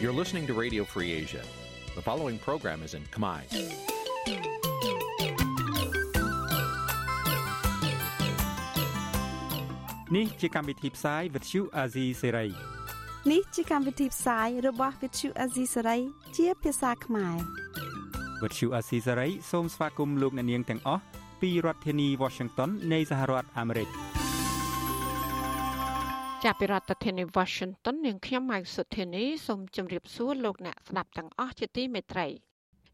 You're listening to Radio Free Asia. The following program is in Khmer. Nǐ chi càm bi tiệp xáy vệt chiu a zì sê ray នេះជាកម្មវិធីផ្សាយរបស់ Vithu Azisari ជាភាសាខ្មែរ វិទ្យុអាស៊ីសេរីសូមស្វាគមន៍លោកអ្នកនាងទាំងអស់ពីរដ្ឋធានី Washington នៃសហរដ្ឋអាមេរិក ចាប់ពីរដ្ឋធានី Washington នាងខ្ញុំម៉ៅសុធានីសូមជម្រាបសួរលោកអ្នកស្ដាប់ទាំងអស់ជាទីមេត្រី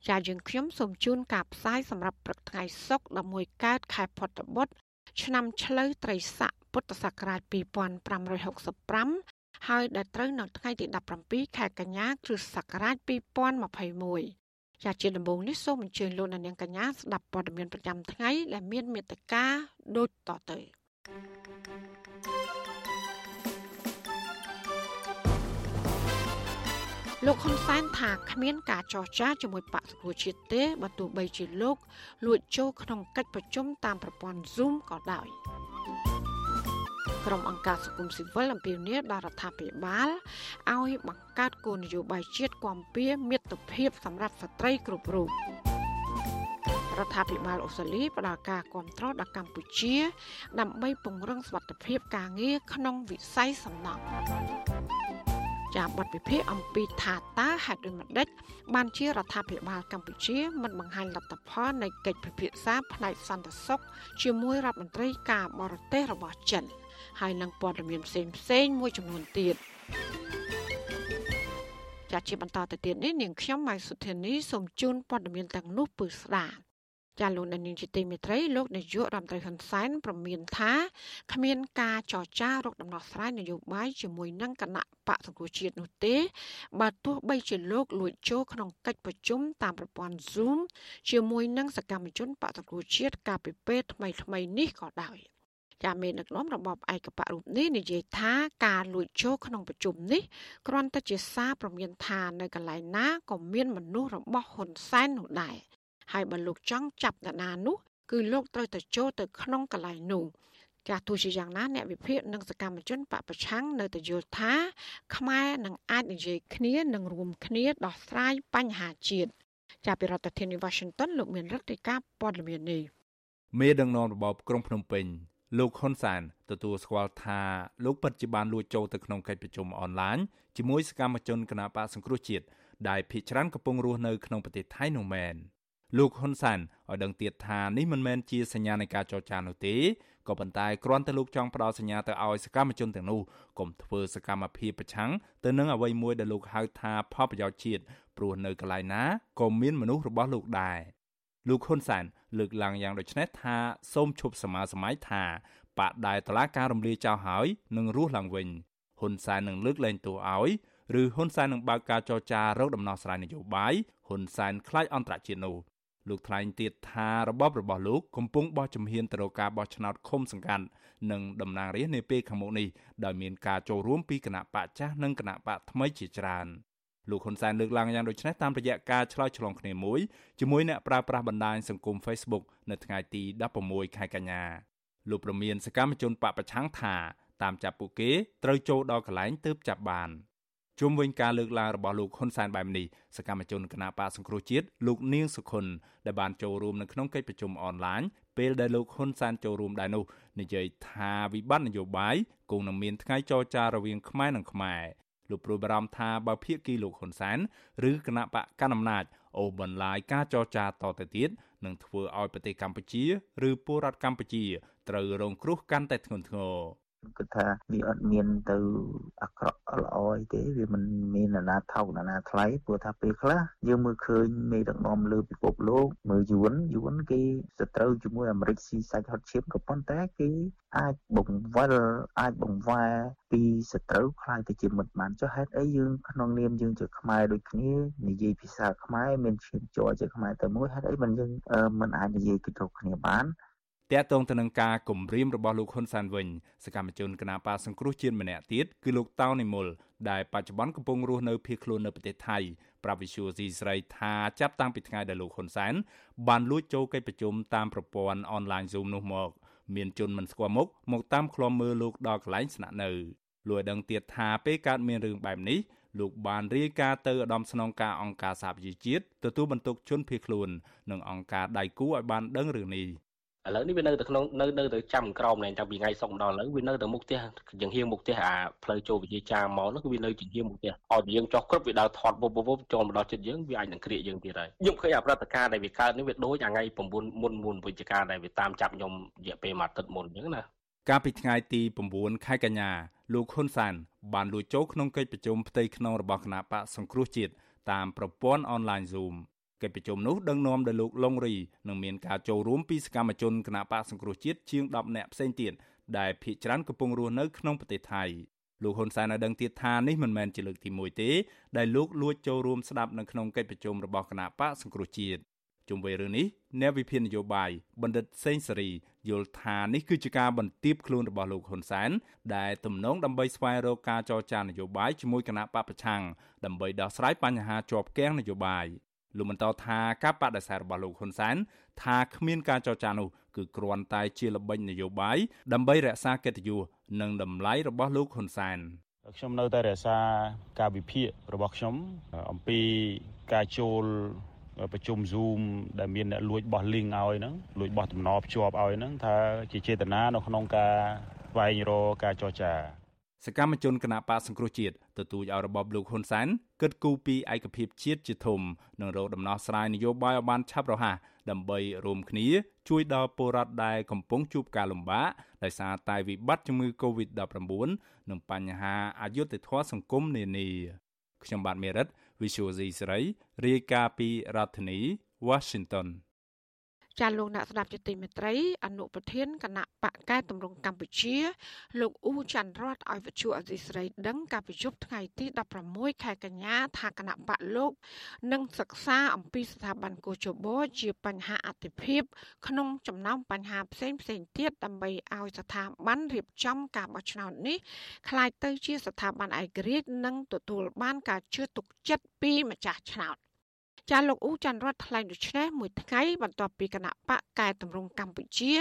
ចាយើងខ្ញុំសូមជូនការផ្សាយសម្រាប់ព្រឹកថ្ងៃសុក្រ11កើតខែផុតបុត្រឆ្នាំឆ្លូវត្រីស័កពុទ្ធសករាជ2565ហើយដែលត្រូវនៅថ្ងៃទី17ខែកញ្ញាគ្រិស្តសករាជ2021ជាជាដំបូងនេះសូមអញ្ជើញលោកអ្នកនាងកញ្ញាស្ដាប់ព័ត៌មានប្រចាំថ្ងៃដែលមានមេត្តាដូចតទៅ លោកហ៊ុនសែនថាគ្មានការចរចាជាមួយបកសង្គ្រោះជាតិទេបើទោះបីជាលោកលួចចូលក្នុងកិច្ចប្រជុំតាមប្រព័ន្ធ Zoom ក៏ដោយក្រុមអង្គការសង្គមស៊ីវិលអំពាវនាវដល់រដ្ឋាភិបាលឲ្យបង្កើតគោលនយោបាយជាតិគាំពៀមិត្តភាពសម្រាប់ស្ត្រីគ្រប់រូបរដ្ឋាភិបាលអូស្ត្រាលីផ្ដល់ការគ្រប់គ្រងដល់កម្ពុជា ដើម្បីពង្រឹងសុវត្ថិភាពការងារក្នុងវិស័យសំណង់ ចាបទវិភាគអំពីថាតើហេតុដូចម្ដេចបានជារដ្ឋាភិបាលកម្ពុជាមិនបង្ហាញលទ្ធផលនៃកិច្ចពិភាក្សាផ្នែកសន្តិសុខជាមួយរដ្ឋមន្ត្រីការបរទេសរបស់ចិន ហើយនឹងព័ត៌មានផ្សេងផ្សេងមួយចំនួនទៀតចាជាបន្តទៅទៀតនេះនាងខ្ញុំម៉ៃសុធានីសូមជូនព័ត៌មានទាំងនោះពឺស្ដាប់ ចាលោកនាងជាទីមេត្រីលោកនាយករដ្ឋមន្ត្រីហ៊ុនសែនប្រមានថាគ្មានការចរចារកដំណោះស្រាយនយោបាយជាមួយនឹងគណៈបកសង្គ្រោះជាតិនោះទេ បើទោះបីជាលោកលួចចូលក្នុងកិច្ចប្រជុំតាមប្រព័ន្ធ Zoom ជាមួយនឹងសកម្មជនបកសង្គ្រោះជាតិកាលពីពេលថ្មីៗនេះក៏ដោយចាមេដឹកនាំរបបឯកបៈរូបនេះនិយាយថាការលួចចូលក្នុងប្រជុំនេះគ្រាន់តែជាសារព្រមានថានៅកន្លែងណាក៏មានមនុស្សរបស់ហ៊ុនសែននោះដែរ ហើយបើលោកចង់ចាប់តាណានោះគឺលោកត្រូវទៅចូលទៅក្នុងកន្លែងនោះចាស់ទោះជាយ៉ាងណាអ្នកវិភាគនិងសកម្មជនបពប្រឆាំងនៅតែយល់ថា ខ្មែរនឹងអាចនិយាយគ្នានិងរួមគ្នាដោះស្រាយបញ្ហាជាតិចាប់ពីរដ្ឋធានី Washington លោកមានរដ្ឋាភិការព័ត៌មាននេះមេដឹកនាំរបបក្រុងភ្នំពេញលោកហ៊ុនសានទទួលស្គាល់ថាលោកពិតជាបានលួចចូលទៅក្នុងកិច្ចប្រជុំអនឡាញជាមួយសកម្មជនគណបកសង្គ្រោះជាតិដែលភ ieck ច្រើនកំពុងរស់នៅក្នុងប្រទេសថៃនោះមែន លោកហ៊ុនសានឲ្យដឹងទៀតថានេះមិនមែនជាសញ្ញានៃការចរចានោះទេក៏ប៉ុន្តែគ្រាន់តែលោកចង់ផ្ដល់សញ្ញាទៅឲ្យសកម្មជនទាំងនោះកុំធ្វើសកម្មភាពប្រឆាំងទៅនឹងអ្វីមួយដែលលោកហៅថាផលប្រយោជន៍ជាតិព្រោះនៅកន្លែងណាក៏មានមនុស្សរបស់លោកដែរលោកហ៊ុនសែនលើកឡើងយ៉ាងដូចនេះថាសូមឈប់សមាសម័យថាបកដែលតឡាការរំលាយចោលហើយនឹងរស់ឡើងវិញហ៊ុនសែននឹងលើកលែងទោសឲ្យឬហ៊ុនសែននឹងបើកការចរចារកដំណោះស្រាយនយោបាយហ៊ុនសែនខ្លាចអន្តរជាតិនោះ លោកថ្លែងទៀតថារបបរបស់លោកកំពុងបោះជំហានទៅរកការបោះឆ្នោតឃុំសង្កាត់និងតំណាងរាស្ត្រនាពេលខាងមុខនេះដោយមានការចូលរួមពីគណៈបកចាស់និងគណៈបកថ្មីជាច្រើនលោកហ៊ុនសែនលើកឡើងយ៉ាងដូចនេះតាមរយៈការឆ្លើយឆ្លងគ្នាមួយជាមួយអ្នកប្រើប្រាស់បណ្ដាញសង្គម Facebook នៅថ្ងៃទី16ខែកញ្ញាលោកប្រមានសកម្មជនបពប្រឆាំងថាតាមចាប់ពួកគេត្រូវចូលដល់កន្លែងទើបចាប់បាន ជុំវិញការលើកឡើងរបស់លោកហ៊ុនសែនបែបនេះសកម្មជនគណបកសង្គ្រោះជាតិលោកនាងសុខុនដែលបានចូលរួមនៅក្នុងកិច្ចប្រជុំអនឡាញពេលដែលលោកហ៊ុនសែនចូលរួមដែរនោះនិយាយថាវិបត្តិនយោបាយគង់នឹងមានថ្ងៃចរចារវាងខ្មែរនិងខ្មែរលោកព្រួយបារម្ភថាបើភាគីលោកហ៊ុនសែនឬគណៈបកកណ្ដាលអំណាចអូសបន្លាយការចរចាតទៅទៀតនឹងធ្វើឲ្យប្រទេសកម្ពុជា ឬពលរដ្ឋកម្ពុជាត្រូវរងគ្រោះកាន់តែធ្ងន់ធ្ងរ គិតថាវាអត់មានទៅអាក្រក់ល្អអីទេវាមិនមាននរណាថោកនរណាថ្លៃព្រោះថាពេលខ្លះយើងមើលឃើញមេដឹកនាំលើពិភពលោកមើលយួនយួនគេសត្រូវជាមួយអាមេរិកស៊ីសាច់ហត់ឈាមក៏ប៉ុន្តែគេអាចបង្វិលអាចបង្វែរពីសត្រូវខ្លាយទៅជាមិត្តបានចុះហេតុអីយើងក្នុងនាមយើងជាខ្មែរដូចគ្នានិយាយភាសាខ្មែរមានឈាមជ័រជាខ្មែរតែមួយហេតុអីមិនយើងមិនអាចនិយាយពីគ្រប់គ្នាបាន តកតងទៅនឹងការគម្រាមរបស់លោកហ៊ុនសែនវិញសកម្មជនគណបកសង្គ្រោះជាតិម្នាក់ទៀតគឺលោកតោនិមលដែលបច្ចុប្បន្នកំពុងរស់នៅភៀសខ្លួននៅប្រទេសថៃប្រាប់វិសុយស៊ីស្រីថាចាប់តាំងពីថ្ងៃដែលលោកហ៊ុនសែនបានលួចចូលកិច្ចប្រជុំតាមប្រព័ន្ធអនឡាញ Zoom នោះមកមានជនមិនស្គាល់មុខមកតាមឃ្លាំមើលលោកដល់កន្លែងស្នាក់នៅលោកឲ្យដឹងទៀតថាពេលកើតមានរឿងបែបនេះលោកបានរាយការណ៍ទៅឧត្តមស្នងការអង្គការសហប្រជាជាតិទទួលបន្ទុកជនភៀសខ្លួននិងអង្គការដៃគូឲ្យបានដឹងរឿងនេះ ឥឡូវនេះវានៅតែក្នុងនៅនៅទៅចាំក្រោមឡើងតាំងពីថ្ងៃសុកម្ដងឥឡូវវានៅតែមុខផ្ទះយ៉ាងហៀងមុខផ្ទះអាផ្លូវចូលវិជាចាមកនោះគឺវានៅជាហៀងមុខផ្ទះឲ្យយើងចោះគ្រប់វាដើរថតវបវបចូលមកដល់ចិត្តយើងវាអាចនឹងក្រៀកយើងទៀតហើយខ្ញុំឃើញអាប្រតិការដែលវាកើតនេះវាដូចអាថ្ងៃ9មុនមុនវិជ្ជការដែលវាតាមចាប់ខ្ញុំរយៈពេលមួយអាទិត្យមុនអញ្ចឹងណាកាលពីថ្ងៃទី9ខែកញ្ញាលោកហ៊ុនសានបានលួចចូលក្នុងកិច្ចប្រជុំផ្ទៃក្នុងរបស់គណៈបកសង្គ្រោះជាតិតាមប្រព័ន្ធអនឡាញ Zoom កិច្ចប្រជុំនោះដឹកនាំដោយលោកលងរីនឹងមានការចូលរួមពីសកម្មជនគណៈបកសង្គ្រោះជាតិជាង10នាក់ផ្សេងទៀតដែលភ ieck ច្រើនកំពុងរស់នៅក្នុងប្រទេសថៃលោកហ៊ុនសែនឲ្យដឹងទៀតថានេះមិនមែនជាលើកទី1ទេដែលលោកលួចចូលរួមស្ដាប់នៅក្នុងកិច្ចប្រជុំរបស់គណៈបកសង្គ្រោះជាតិជុំវិញរឿងនេះអ្នកវិភាគនយោបាយបណ្ឌិតសេងសេរីយល់ថានេះគឺជាការបន្ទាបខ្លួនរបស់លោកហ៊ុនសែនដែលទំនងដើម្បីស្វែងរកការចរចានយោបាយជាមួយគណៈបកប្រឆាំងដើម្បីដោះស្រាយបញ្ហាជាប់គាំងនយោបាយ លោកបន្តថាការបដិសេធរបស់លោកហ៊ុនសែនថាគ្មានការចរចានោះគឺគ្រាន់តែជាល្បិចនយោបាយដើម្បីរក្សាកិត្តិយសនិងតម្លៃរបស់លោកហ៊ុនសែនខ្ញុំនៅតែរក្សាការវិភាគរបស់ខ្ញុំអំពីការចូលប្រជុំ Zoom ដែលមានអ្នកលួចបោះ link ឲ្យហ្នឹងលួចបោះតំណភ្ជាប់ឲ្យហ្នឹងថាជាចេតនានៅក្នុងការស្វែងរកការចរចាសកម្មជនគណបកសង្គ្រោះជាតិទទូចឲ្យរបបលោកហ៊ុនសែន គិតគូរពីឯកភាពជាតិជាធំនិងរកដំណោះស្រាយនយោបាយឲ្យបានឆាប់រហ័សដើម្បីរួមគ្នា ជួយដល់ពលរដ្ឋដែលកំពុងជួបការលំបាកដោយសារតែវិបត្តិជំងឺ Covid-19 និងបញ្ហាអយុត្តិធម៌សង្គមនានាខ្ញុំបាទមេរិត Visual C សេរីរាយការណ៍ពីរដ្ឋធានី Washington ចាលោកអ្នកស្ដាប់ជាទីមេត្រីអនុប្រធានគណៈបកកែតម្រង់កម្ពុជា លោកអ៊ូច័ន្ទរតឲ្យវិទ្យុអសីស្រីដឹងកាលពីយប់ថ្ងៃទី16ខែកញ្ញាថាគណៈបកលោកនឹងសិក្សាអំពីស្ថាប័នកោជបជាបញ្ហាអតិភិបក្នុងចំណោមបញ្ហាផ្សេងផ្សេងទៀតដើម្បីឲ្យស្ថាប័នរៀបចំការបោះឆ្នោតនេះคล้ายទៅជាស្ថាប័នឯករាជ្យនិងទទួលបានការជឿទុកចិត្តពីម្ចាស់ឆ្នោត ចាលោកអ៊ូច័ន្ទរតថ្លែងដូចនេះមួយថ្ងៃបន្ទាប់ពីគណៈបកកែតម្រង់កម្ពុជា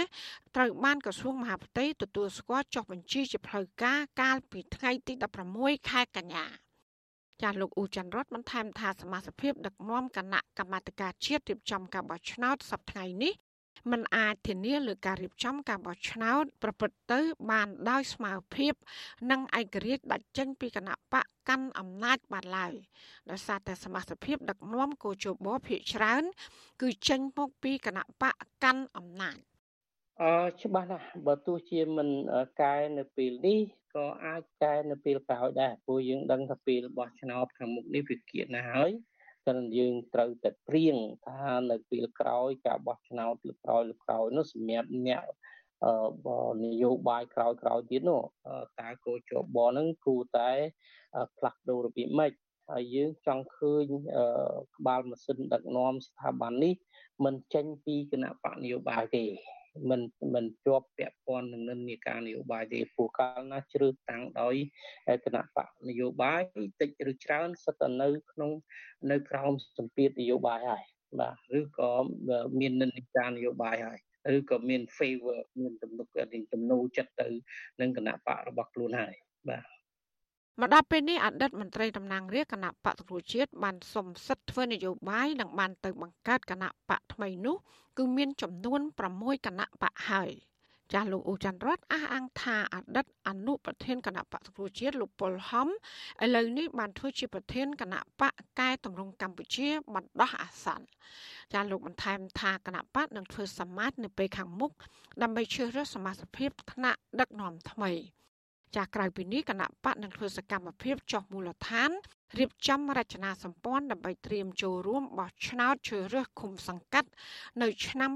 ត្រូវបានក្រសួងមហាផ្ទៃទទួលស្គាល់ចុះបញ្ជីជាផ្លូវការកាលពីថ្ងៃទី16ខែកញ្ញាចាលោកអ៊ូច័ន្ទរតបន្ថែមថាសមាជិកដឹកនាំគណៈកម្មាធិការជាតិរៀបចំការបោះឆ្នោតសប្តាហ៍នេះ มันអាចធានាលើការរៀបចំការបោះឆ្នោតប្រព្រឹត្តទៅបានដោយស្មារតីនិងឯករាជ្យដាច់ចេញពីគណៈបកកាន់អំណាចបានឡើយដោយសារតែសមាជិកដឹកនាំគោជបភាកច្រើន គឺចេញមកពីគណៈបកកាន់អំណាចអឺច្បាស់ណាស់បើទោះជាមិនកែនៅពេលនេះក៏អាចកែនៅពេលក្រោយដែរព្រោះយើងដឹងថាពេលបោះឆ្នោតខាងមុខនេះវាគៀកណាស់ហើយ ចឹងយើងត្រូវតែព្រៀងថានៅពេលក្រោយការបោះឆ្នោតលើក្រោយលើក្រោយនោះសម្រាប់អ្នកអឺនយោបាយក្រោយក្រោយទៀតនោះតើគោចបហ្នឹងគួរតែផ្លាស់ប្ដូររបៀបម៉េចហើយយើងចង់ឃើញក្បាលម៉ាស៊ីនដឹកនាំស្ថាប័ននេះមិនចេញពីគណៈបកនយោបាយទេ មិនមិនជាប់ពាក់ព័ន្ធនឹងនិន្នាការនយោបាយទេព្រោះកាលណាជ្រើសតាំងដោយគណៈបកនយោបាយតិចឬច្រើនសិតតែនៅក្នុងនៅក្រោមសម្ពាធនយោបាយហើយបាទឬក៏មាននិន្នាការនយោបាយហើយឬក៏មាន favor មានទំនុកទំនោរចិត្តទៅនឹងគណៈបករបស់ខ្លួនហើយបាទ មកដល់ពេលនេះអតីតមន្ត្រីតំណាងរាជគណៈបកប្រជាជាតិបានសុំសិទ្ធិធ្វើនយោបាយនិងបានទៅបង្កើតគណៈបកថ្មីនោះគឺមានចំនួន6គណៈបកហើយចាស់លោកអ៊ូច័ន្ទរតអះអាងថាអតីតអនុប្រធានគណៈបកប្រជាជាតិលោកប៉ុលហំឥឡូវនេះបានធ្វើជាប្រធានគណៈបកកែតម្រង់កម្ពុជាបណ្ដោះអាសន្នចាស់លោកបន្ថែមថាគណៈបកនឹងធ្វើសមាជនៅពេលខាងមុខដើម្បីជ្រើសរើសសមាជិកថ្នាក់ដឹកនាំថ្មី ចាក្រៅពីនេះគណៈបកនឹងធ្វើសកម្មភាពចុះមូលដ្ឋានរៀបចំរចនាសម្ព័ន្ធដើម្បីត្រៀមចូលរួមបោះឆ្នោតជ្រើសរើសឃុំសង្កាត់ នៅឆ្នាំ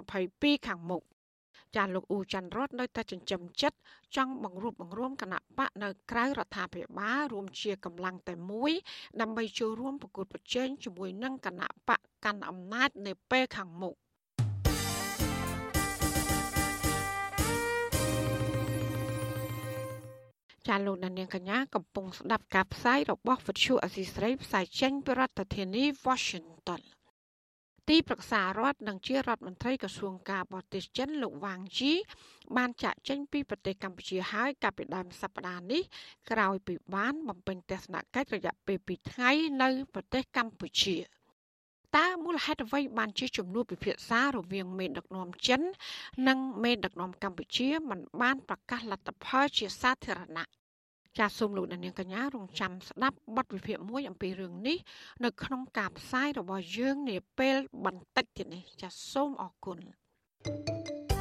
2022ខាងមុខចាលោកអ៊ូច័ន្ទរតនៅតែចិញ្ចឹមចិត្តចង់បង្រួបបង្រួមគណៈបកនៅក្រៅរដ្ឋាភិបាលរួមជាកម្លាំងតែមួយ ដើម្បីចូលរួមប្រកួតប្រជែងជាមួយនឹងគណៈបកកាន់អំណាចនៅពេលខាងមុខ ចាលោកនាងកញ្ញាកំពុងស្ដាប់ការផ្សាយរបស់វិទ្យុអសីស្រីផ្សាយចេញពីរដ្ឋធានី Washington ទីប្រឹក្សារដ្ឋនិងជារដ្ឋមន្ត្រីក្រសួងការបរទេសចិនលោកវ៉ាងជីបានចាក់ចេញពីប្រទេសកម្ពុជាហើយកាលពីដើមសប្តាហ៍នេះក្រោយពីបានបំពេញទស្សនកិច្ចរយៈពេល2ថ្ងៃនៅប្រទេសកម្ពុជា តើមូលហេតុអ្វីបានជាជំនួបពិភាក្សារវាងមេដឹកនាំចិន និងមេដឹកនាំកម្ពុជាមិនបានប្រកាសលទ្ធផលជាសាធារណៈចាសសូមលោកអ្នកនាងកញ្ញារងចាំស្ដាប់បទវិភាគមួយអំពីរឿងនេះនៅក្នុងការផ្សាយរបស់យើងនាពេលបន្តិចទៀតនេះចាសសូមអរគុណ thank you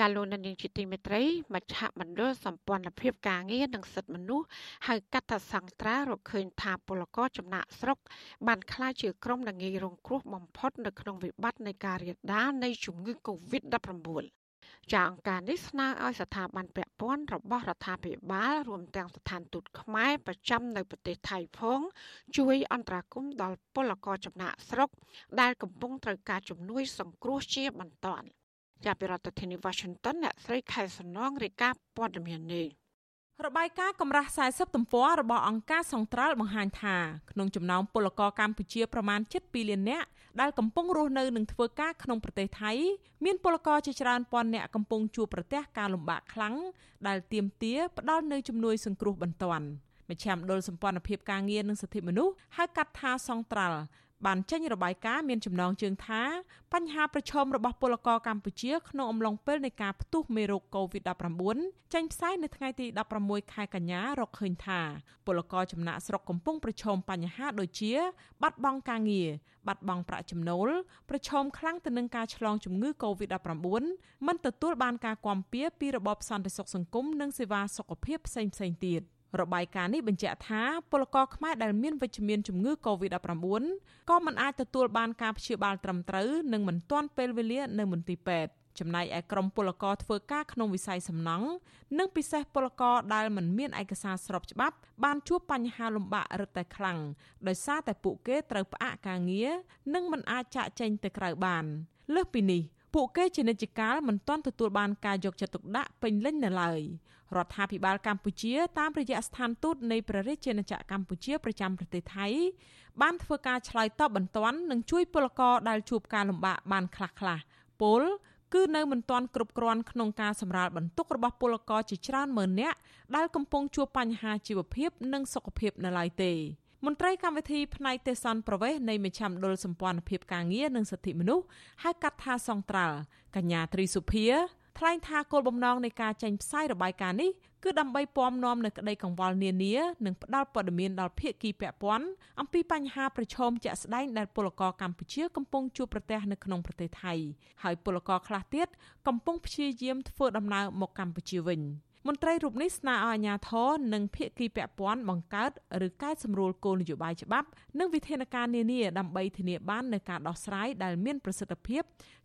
ចាលោកនាងជាទីមេត្រីមជ្ឈមណ្ឌលសម្ព័ន្ធភាពការងារនិងសិទ្ធិមនុស្សហៅកាត់ថាសង្ត្រារកឃើញថាពលករចំណាក់ស្រុក បានក្លាយជាក្រុមដែលងាយរងគ្រោះបំផុតនៅក្នុងវិបត្តិនៃការរាលដាលនៃជំងឺ Covid-19 ចាអង្គការនេះស្នើឲ្យស្ថាប័នពាក់ព័ន្ធរបស់រដ្ឋាភិបាលរួមទាំងស្ថានទូតខ្មែរប្រចាំនៅប្រទេសថៃផង ជួយអន្តរាគមន៍ដល់ពលករចំណាក់ស្រុក ដែលកំពុងត្រូវការជំនួយសង្គ្រោះជាបន្ត ចាប់ពីរដ្ឋធានី Washington អ្នកស្រីខែសំណងរាយការណ៍ព័ត៌មាននេះរបាយការណ៍កម្រាស់40ទំព័ររបស់អង្គការសង្ត្រាល់បង្ហាញថាក្នុងចំណោមពលករកម្ពុជាប្រមាណ7លាននាក់ដែលកំពុងរស់នៅនិងធ្វើការក្នុងប្រទេសថៃមានពលករជាច្រើនពាន់នាក់កំពុងជួបប្រទះការលំបាកខ្លាំងដែលទាមទារផ្ដល់នូវជំនួយសង្គ្រោះបន្ទាន់មជ្ឈមណ្ឌលសម្ព័ន្ធភាពការងារនិងសិទ្ធិមនុស្សហៅកាត់ថាសង្ត្រាល់ បានចេញរបាយការណ៍មានចំណងជើងថាបញ្ហាប្រឈមរបស់ពលករកម្ពុជាក្នុងអំឡុងពេលនៃការផ្ទុះមេរោគ COVID-19 ចេញផ្សាយនៅថ្ងៃទី16ខែកញ្ញារកឃើញថាពលករចំណាក់ស្រុកកំពុងប្រឈមបញ្ហាដូចជា បាត់បង់ការងារបាត់បង់ប្រាក់ចំណូលប្រឈមខ្លាំងទៅនឹងការឆ្លងជំងឺ Covid-19 មិនទទួលបានការគាំពៀពីរបបសន្តិសុខសង្គមនិងសេវាសុខភាពផ្សេងៗទៀត។ របាយការណ៍នេះបញ្ជាក់ថាពលករខ្មែរដែលមានវិជ្ជមានជំងឺ Covid-19 ក៏មិនអាចទទួលបានការព្យាបាលត្រឹមត្រូវនិងមិនទាន់ពេលវេលានៅមន្ទីរពេទ្យចំណែកឯក្រុមពលករធ្វើការក្នុងវិស័យសំណង់និងពិសេសពលករដែលមិនមានឯកសារស្របច្បាប់ បានជួបបញ្ហាលំបាករឹតតែខ្លាំងដោយសារតែពួកគេត្រូវផ្អាកការងារនិងមិនអាចចាក់ចែងទៅក្រៅបាន លើសពីនេះពួកគេជានិច្ចកាលមិនទាន់ទទួលបានការយកចិត្តទុកដាក់ពេញលេញនៅឡើយ រដ្ឋាភិបាលកម្ពុជាតាមរយៈស្ថានទូតនៃព្រះរាជាណាចក្រកម្ពុជាប្រចាំប្រទេសថៃបានធ្វើការឆ្លើយតបបន្ទាន់និងជួយពលករដែលជួបការលំបាកបានខ្លះៗពលគឺនៅមិនទាន់គ្រប់គ្រាន់ក្នុងការសម្រាលបន្ទុករបស់ពលករជាច្រើនម៉ឺននាក់ដែលកំពុងជួបបញ្ហាជីវភាពនិងសុខភាពនៅឡើយទេមន្ត្រីកម្មវិធីផ្នែកទេសន្តប្រវេសនៃមជ្ឈមណ្ឌលសម្ព័ន្ធភាពការងារនិងសិទ្ធិមនុស្សហៅកាត់ថាសង្ត្រាល់កញ្ញាទ្រីសុភា ថ្លែងថាគោលបំណងនៃការចេញផ្សាយរបាយការណ៍នេះគឺដើម្បីពំនាំនៅក្តីកង្វល់នានានិងផ្ដល់ព័ត៌មានដល់ភាគីពាក់ព័ន្ធអំពីបញ្ហាប្រឈមជាក់ស្ដែងដែលពលករកម្ពុជាកំពុងជួបប្រទះនៅក្នុងប្រទេសថៃហើយពលករខ្លះទៀតកំពុងព្យាយាមធ្វើដំណើរមកកម្ពុជាវិញ។ មន្ត្រីរូបនេះស្នើឲ្យអាជ្ញាធរនិងភាគីពាក់ព័ន្ធបង្កើតឬកែសម្រួលគោលនយោបាយច្បាប់ និងវិធានការនានាដើម្បីធានាបាននូវការដោះស្រាយដែលមានប្រសិទ្ធភាព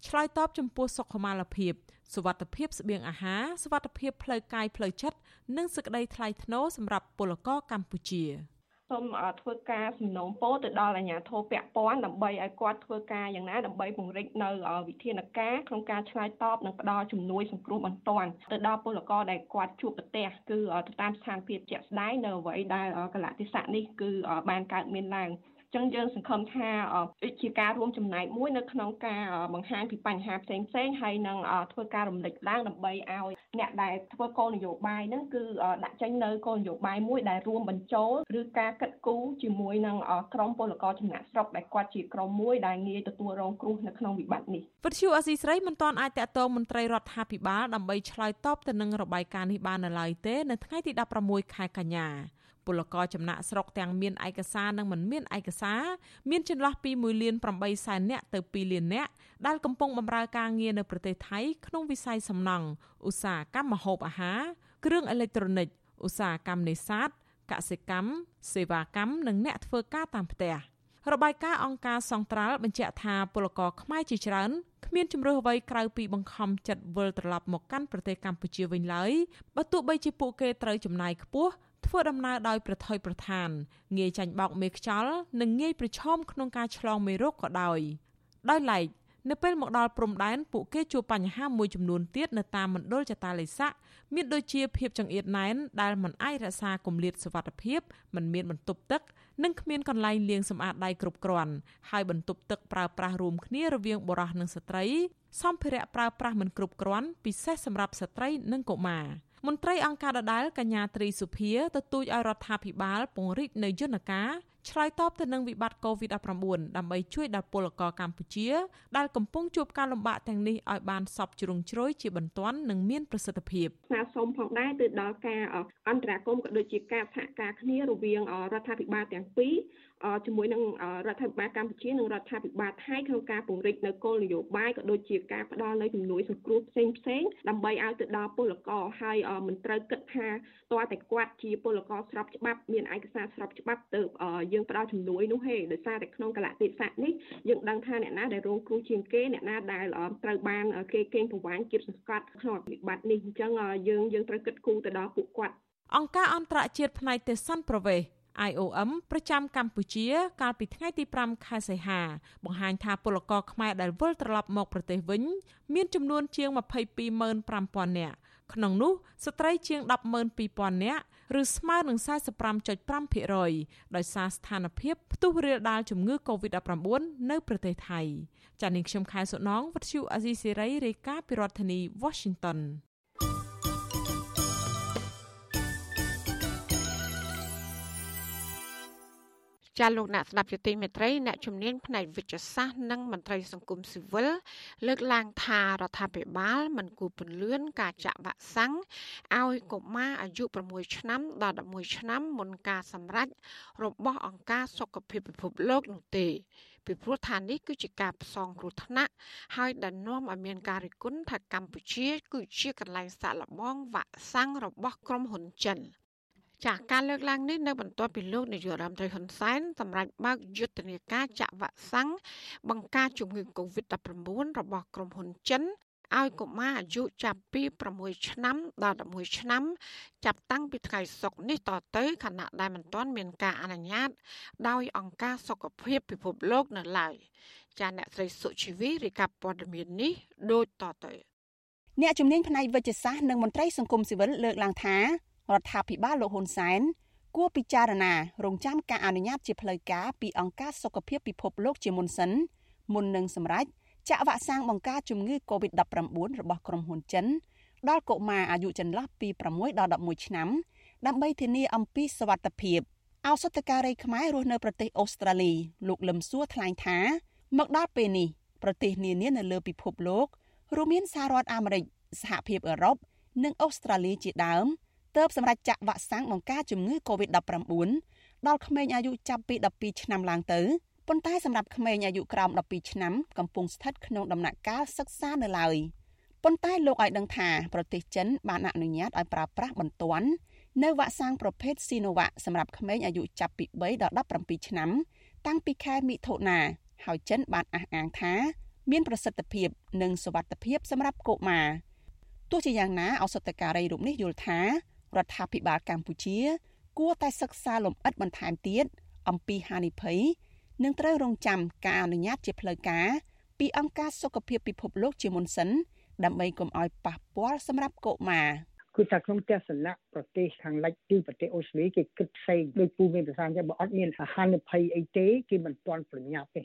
ឆ្លើយតបចំពោះសុខុមាលភាពសុវត្ថិភាពស្បៀងអាហារសុវត្ថិភាពផ្លូវកាយផ្លូវចិត្តនិងសេចក្តីថ្លៃថ្នូរសម្រាប់ពលករកម្ពុជា។ សូមធ្វើការសំណូមពរទៅដល់អាជ្ញាធរពាក់ព័ន្ធដើម្បីឲ្យគាត់ធ្វើការយ៉ាងណាដើម្បីពង្រីកនៅវិធានការក្នុងការឆ្លើយតបនិងផ្ដល់ជំនួយសង្គ្រោះបន្ទាន់ទៅដល់ពលករដែលគាត់ជួបប្រទះគឺទៅតាមស្ថានភាពជាក់ស្ដែងនៅអ្វីដែលកលៈទេសៈនេះគឺបានកើតមានឡើង ចឹងយើងសង្ឃឹមថាជាការរួមចំណែកមួយនៅក្នុងការបង្ហាញពីបញ្ហាផ្សេងផ្សេងហើយនឹងធ្វើការរំលឹកឡើងដើម្បីឲ្យអ្នកដែលធ្វើគោលនយោបាយហ្នឹងគឺដាក់ចេញនៅគោលនយោបាយមួយដែលរួមបញ្ចូលឬការកិត្តគូជាមួយនឹងក្រមពលករចំណាក់ស្រុកដែលគាត់ជាក្រមមួយដែលងាយទទួលរងគ្រោះនៅក្នុងវិបត្តិនេះវិទ្យុអស៊ីស្រីមិនទាន់អាចតាក់ទងមន្ត្រីរដ្ឋាភិបាលដើម្បីឆ្លើយតបទៅនឹងរបាយការណ៍នេះបាននៅឡើយទេនៅថ្ងៃទី16ខែកញ្ញា ពលករចំណាក់ស្រុកទាំងមានឯកសារនិងមិនមានឯកសារមានចន្លោះពី1លាន8សែននាក់ទៅ2លាននាក់ដែលកំពុងបម្រើការងារនៅប្រទេសថៃក្នុងវិស័យសំណង់ឧស្សាហកម្មម្ហូបអាហារគ្រឿងអេឡិចត្រូនិកឧស្សាហកម្មនេសាទកសិកម្មសេវាកម្មនិងអ្នកធ្វើការតាមផ្ទះរបាយការណ៍អង្គការសង្ត្រាល់បញ្ជាក់ថាពលករខ្មែរជាច្រើនគ្មានជំរឿអ្វីក្រៅពីបង្ខំចិត្តវិលត្រឡប់មកកាន់ប្រទេសកម្ពុជាវិញឡើយបើទោះបីជាពួកគេត្រូវចំណាយខ្ពស់ ធ្វើដំណើរដោយប្រថុយប្រឋានងាយចាញ់បោកមេខ្យល់និងងាយប្រឈមក្នុងការឆ្លងមេរោគក៏ដោយដោយឡែកនៅពេលមកដល់ព្រំដែនពួកគេជួបបញ្ហាមួយចំនួនទៀតនៅតាមមណ្ឌលចតាឡេស័កមានដូចជាភាពចង្អៀតណែនដែលមិនអាចរក្សាគម្លាតសុវត្ថិភាពមិនមានបន្ទប់ទឹកនិងគ្មានកន្លែងលាងសម្អាតដៃគ្រប់គ្រាន់ហើយបន្ទប់ទឹកប្រើប្រាស់រួមគ្នារវាងបុរសនិងស្ត្រីសម្ភារៈប្រើប្រាស់មិនគ្រប់គ្រាន់ពិសេសសម្រាប់ស្ត្រីនិងកុមារ មន្ត្រីអង្គការដដែលកញ្ញាត្រីសុភាទទូចឲ្យរដ្ឋាភិបាលពង្រីកនៅយន្តការឆ្លើយតបទៅនឹងវិបត្តិ COVID-19 ដើម្បីជួយដល់ពលករកម្ពុជាដែលកំពុងជួបការលំបាកទាំងនេះឲ្យបានសពជ្រុងជ្រោយជាបន្ទាន់និងមានប្រសិទ្ធភាពស្នើសុំផងដែរទៅដល់ការអន្តរាគមន៍ក៏ដូចជាការសហការគ្នារវាងរដ្ឋាភិបាលទាំងពីរ ជាមួយនឹងរដ្ឋាភិបាលកម្ពុជានិងរដ្ឋាភិបាលថៃក្នុងការពង្រីកនៅគោលនយោបាយក៏ដូចជាការផ្ដល់នៅជំនួយសង្គ្រោះផ្សេងផ្សេងដើម្បីឲ្យទៅដល់ពលករហើយមិនត្រូវគិតថាតើតែគាត់ជាពលករស្របច្បាប់មានឯកសារស្របច្បាប់ទៅយើងផ្ដល់ជំនួយនោះហេដោយសារតែក្នុងកលៈទេសៈនេះយើងដឹងថាអ្នកណាដែលរងគ្រោះជាងគេអ្នកណាដែលត្រូវបានគេកេងប្រវ័ញ្ចគៀបសង្កត់ក្នុងវិបត្តិនេះអញ្ចឹងយើងយើងត្រូវគិតគូរទៅដល់ពួកគាត់អង្គការអន្តរជាតិផ្នែកទេសន្តប្រវេស IOM ប្រចាំកម្ពុជា កាលពីថ្ងៃទី5ខែសីហា បង្ហាញថាពលករខ្មែរដែលវិលត្រឡប់មកប្រទេសវិញ មានចំនួនជាង225,000នាក់ក្នុងនោះស្ត្រីជាង120,000នាក់ឬស្មើនឹង45.5%ដោយសារស្ថានភាពផ្ទុះរាលដាលជំងឺ Covid-19 នៅប្រទេសថៃចា៎នាងខ្ញុំខែសុណងវັດឈូអាស៊ីសេរីរាយការណ៍ពីរដ្ឋធានី Washington ចាលោកអ្នកស្ដាប់យុតិមេត្រីអ្នកជំនាញផ្នែកវិទ្យាសាស្ត្រនិងមន្ត្រីសង្គមស៊ីវិលលើកឡើងថារដ្ឋាភិបាលមិនគួរពន្លឿនការចាក់វ៉ាក់សាំងឲ្យកុមារអាយុ6ឆ្នាំដល់11ឆ្នាំមុនការសម្រេចរបស់អង្គការសុខភាពពិភពលោកនោះទេពីព្រោះថានេះគឺជាការផ្សងគ្រោះថ្នាក់ហើយដែលនាំឲ្យមានការរិះគន់ថាកម្ពុជា គឺជាកន្លែងសាក់លបងវ៉ាក់សាំងរបស់ក្រុមហ៊ុនចិន។ ចាស់ការលើកឡើងនេះនៅបន្ទាប់ពីលោកនាយករដ្ឋមន្ត្រីហ៊ុនសែនសម្រាប់បើកយុទ្ធនាការចាក់វ៉ាក់សាំងបង្ការជំងឺ Covid-19 របស់ក្រុមហ៊ុនចិនឲ្យកុមារអាយុចាប់ពី6ឆ្នាំដល់11ឆ្នាំ ចាប់តាំងពីថ្ងៃសុក្រនេះតទៅខណៈដែលមិនទាន់មានការអនុញ្ញាត ដោយអង្គការសុខភាពពិភពលោកនៅឡើយចាអ្នកស្រីសុជីវីរាយការណ៍ព័ត៌មាននេះដូចតទៅអ្នកជំនាញផ្នែកវិទ្យាសាស្ត្រនិងមន្ត្រីសង្គមស៊ីវិលលើកឡើងថា រដ្ឋាភិបាលលោកហ៊ុនសែនគួរពិចារណារងចាំការអនុញ្ញាតជាផ្លូវការពីអង្គការសុខភាពពិភពលោកជាមុនសិនមុននឹងសម្រេចចាក់វ៉ាក់សាំងបង្ការជំងឺ Covid-19 របស់ក្រុមហ៊ុនចិនដល់កុមារអាយុចន្លោះពី6ដល់11ឆ្នាំដើម្បីធានាអំពីសុវត្ថិភាពឱសថការីខ្មែររស់នៅប្រទេសអូស្ត្រាលីលោកលឹមសួរថ្លែងថា មកដល់ពេលនេះប្រទេសនានានៅលើពិភពលោករួមមានសហរដ្ឋអាមេរិកសហភាពអឺរ៉ុបនិងអូស្ត្រាលីជាដើម ទើបសម្រាប់ចាក់វ៉ាក់សាំងបង្ការជំងឺ Covid-19 ដល់ក្មេងអាយុចាប់ពី12ឆ្នាំឡើងទៅប៉ុន្តែសម្រាប់ក្មេងអាយុក្រោម12ឆ្នាំកំពុងស្ថិតក្នុងដំណាក់កាលសិក្សានៅឡើយប៉ុន្តែលោកឲ្យដឹងថាប្រទេសចិនបានអនុញ្ញាតឲ្យប្រើប្រាស់បន្ទាន់នៅវ៉ាក់សាំងប្រភេទ Sinovac សម្រាប់ក្មេងអាយុចាប់ពី3ដល់17ឆ្នាំ តាំងពីខែមិថុនាហើយចិនបានអះអាងថា មានប្រសិទ្ធភាពនិងសុវត្ថិភាពសម្រាប់កុមារទោះជាយ៉ាងណាឱសថការីរូបនេះយល់ថា រដ្ឋាភិបាលកម្ពុជា គួរតែសិក្សាលម្អិតបន្ថែមទៀតអំពីហានិភ័យនិងត្រូវរងចាំការអនុញ្ញាតជាផ្លូវការពីអង្គការសុខភាពពិភពលោកជាមុនសិនដើម្បីកុំឲ្យប៉ះពាល់សម្រាប់កុមារគឺថាក្នុងទស្សនៈប្រទេសខាងលិចគឺប្រទេសអូស្ត្រាលីគេគិតផ្សេងដោយពូមានប្រសាសន៍ថាបើអត់មានហានិភ័យអីទេគេមិនទាន់ប្រញាប់ទេ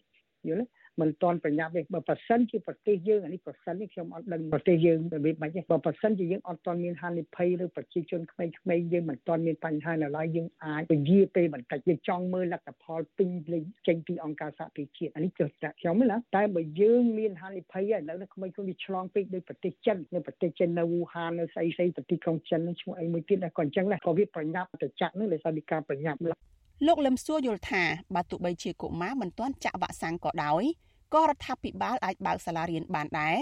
យល់ទេ មិនទាន់ប្រញាប់ទេបើប៉ះសិនជាប្រទេសយើងអានេះប៉ះសិននេះខ្ញុំអត់ដឹងប្រទេសយើងរបៀបម៉េចទេបើប៉ះសិនជាយើងអត់ទាន់មានហានិភ័យឬប្រជាជនក្មេងៗយើងមិនទាន់មានបញ្ហានៅឡើយយើងអាចពជាពេលបន្តិចយើងចង់មើលលទ្ធផលពេញលេញចេញពីអង្គការសហប្រជាជាតិអានេះគឺថាខ្ញុំណាតែបើយើងមានហានិភ័យឥឡូវនេះក្មេងៗវាឆ្លងពេកដោយប្រទេសចិននៅប្រទេសចិននៅវូហាននៅស្អីស្អីប្រទេសក្រុងចិនឈ្មោះអីមួយទៀតដែរក៏អញ្ចឹងដែរក៏វាប្រញាប់ទៅចាក់នឹងដោយសារពីការប្រញាប់លោកលឹមសួរយល់ថាបើទោះបីជាកុមារមិនទាន់ចាក់វ៉ាក់សាំងក៏ដោយ ក៏រដ្ឋាភិបាលអាចបើកសាលារៀនបានដែរ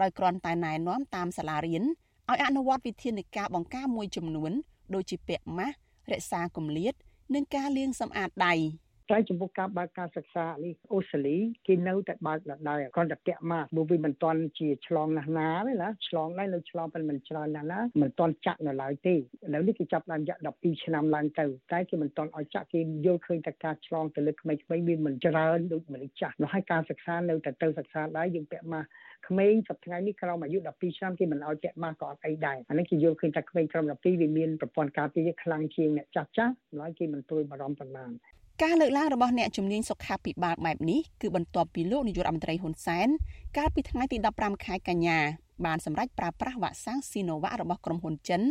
ដោយគ្រាន់តែណែនាំតាមសាលារៀនឲ្យអនុវត្តវិធានការបង្ការមួយចំនួន ដូចជាពាក់ម៉ាស់រក្សាគម្លាត និងការលាងសម្អាតដៃ តែចំពោះការបើកការសិក្សានេះអូស្ត្រាលីគេនៅតែបើកដដែលគ្រាន់តែពាក់ម៉ាស់ព្រោះវាមិនទាន់ជាឆ្លងណាស់ណាទេណាឆ្លងដែរនៅឆ្លងប៉ុន្តែមិនច្រើនណាស់ណាមិនទាន់ចាក់នៅឡើយទេឥឡូវនេះគេចាប់ដើមរយៈ12ឆ្នាំឡើងទៅតែគេមិនទាន់ឲ្យចាក់គេយល់ឃើញតែការឆ្លងទៅលើក្មេងៗវាមិនច្រើនដូចមនុស្សចាស់នោះហើយការសិក្សានៅតែទៅសិក្សាដែរយើងពាក់ម៉ាស់ក្មេងសប្តាហ៍នេះក្រោមអាយុ12ឆ្នាំគេមិនឲ្យពាក់ម៉ាស់ក៏អត់អីដែរអានេះគេយល់ឃើញថាក្មេងក្រោម12វាមានប្រព័ន្ធការពារខ្លាំងជាងអ្នកចាស់ចាស់ហើយគេមិនព្រួយបារម្ភប៉ុន្មាន ការលើកឡើងរបស់អ្នកជំនាញសុខាភិបាលបែបនេះគឺបន្ទាប់ពីលោកនាយករដ្ឋមន្ត្រីហ៊ុនសែនកាលពីថ្ងៃទី15ខែកញ្ញាបានសម្រេចប្រើប្រាស់វ៉ាក់សាំងស៊ីណូវ៉ាក់របស់ក្រុមហ៊ុនចិន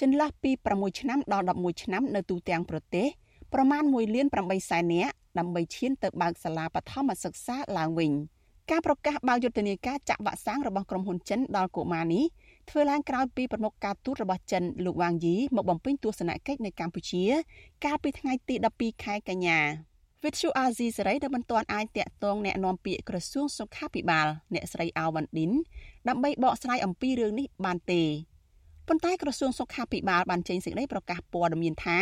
ចន្លោះពី6ឆ្នាំដល់11ឆ្នាំនៅទូទាំងប្រទេសប្រមាណ1លាន8សែននាក់ដើម្បីឈានទៅបើកសាលាបឋមសិក្សាឡើងវិញការប្រកាសបើកយុទ្ធនាការចាក់វ៉ាក់សាំងរបស់ក្រុមហ៊ុនចិនដល់កុមារនេះ ធ្វើឡើងក្រោយពីប្រមុខការទូតរបស់ចិនលោកវ៉ាងយីមកបំពេញទស្សនកិច្ចនៅកម្ពុជា កាលពីថ្ងៃទី12ខែកញ្ញាវិទ្យុអាស៊ីសេរីដែលមិនទាន់អាចតាក់ទងแนะនាំពាក្យក្រសួងសុខាភិបាលអ្នកស្រីអាវ៉ាន់ឌិនដើម្បីបកស្រាយអំពីរឿងនេះបានទេប៉ុន្តែក្រសួងសុខាភិបាលបានចេញសេចក្តីប្រកាសព័ត៌មានថា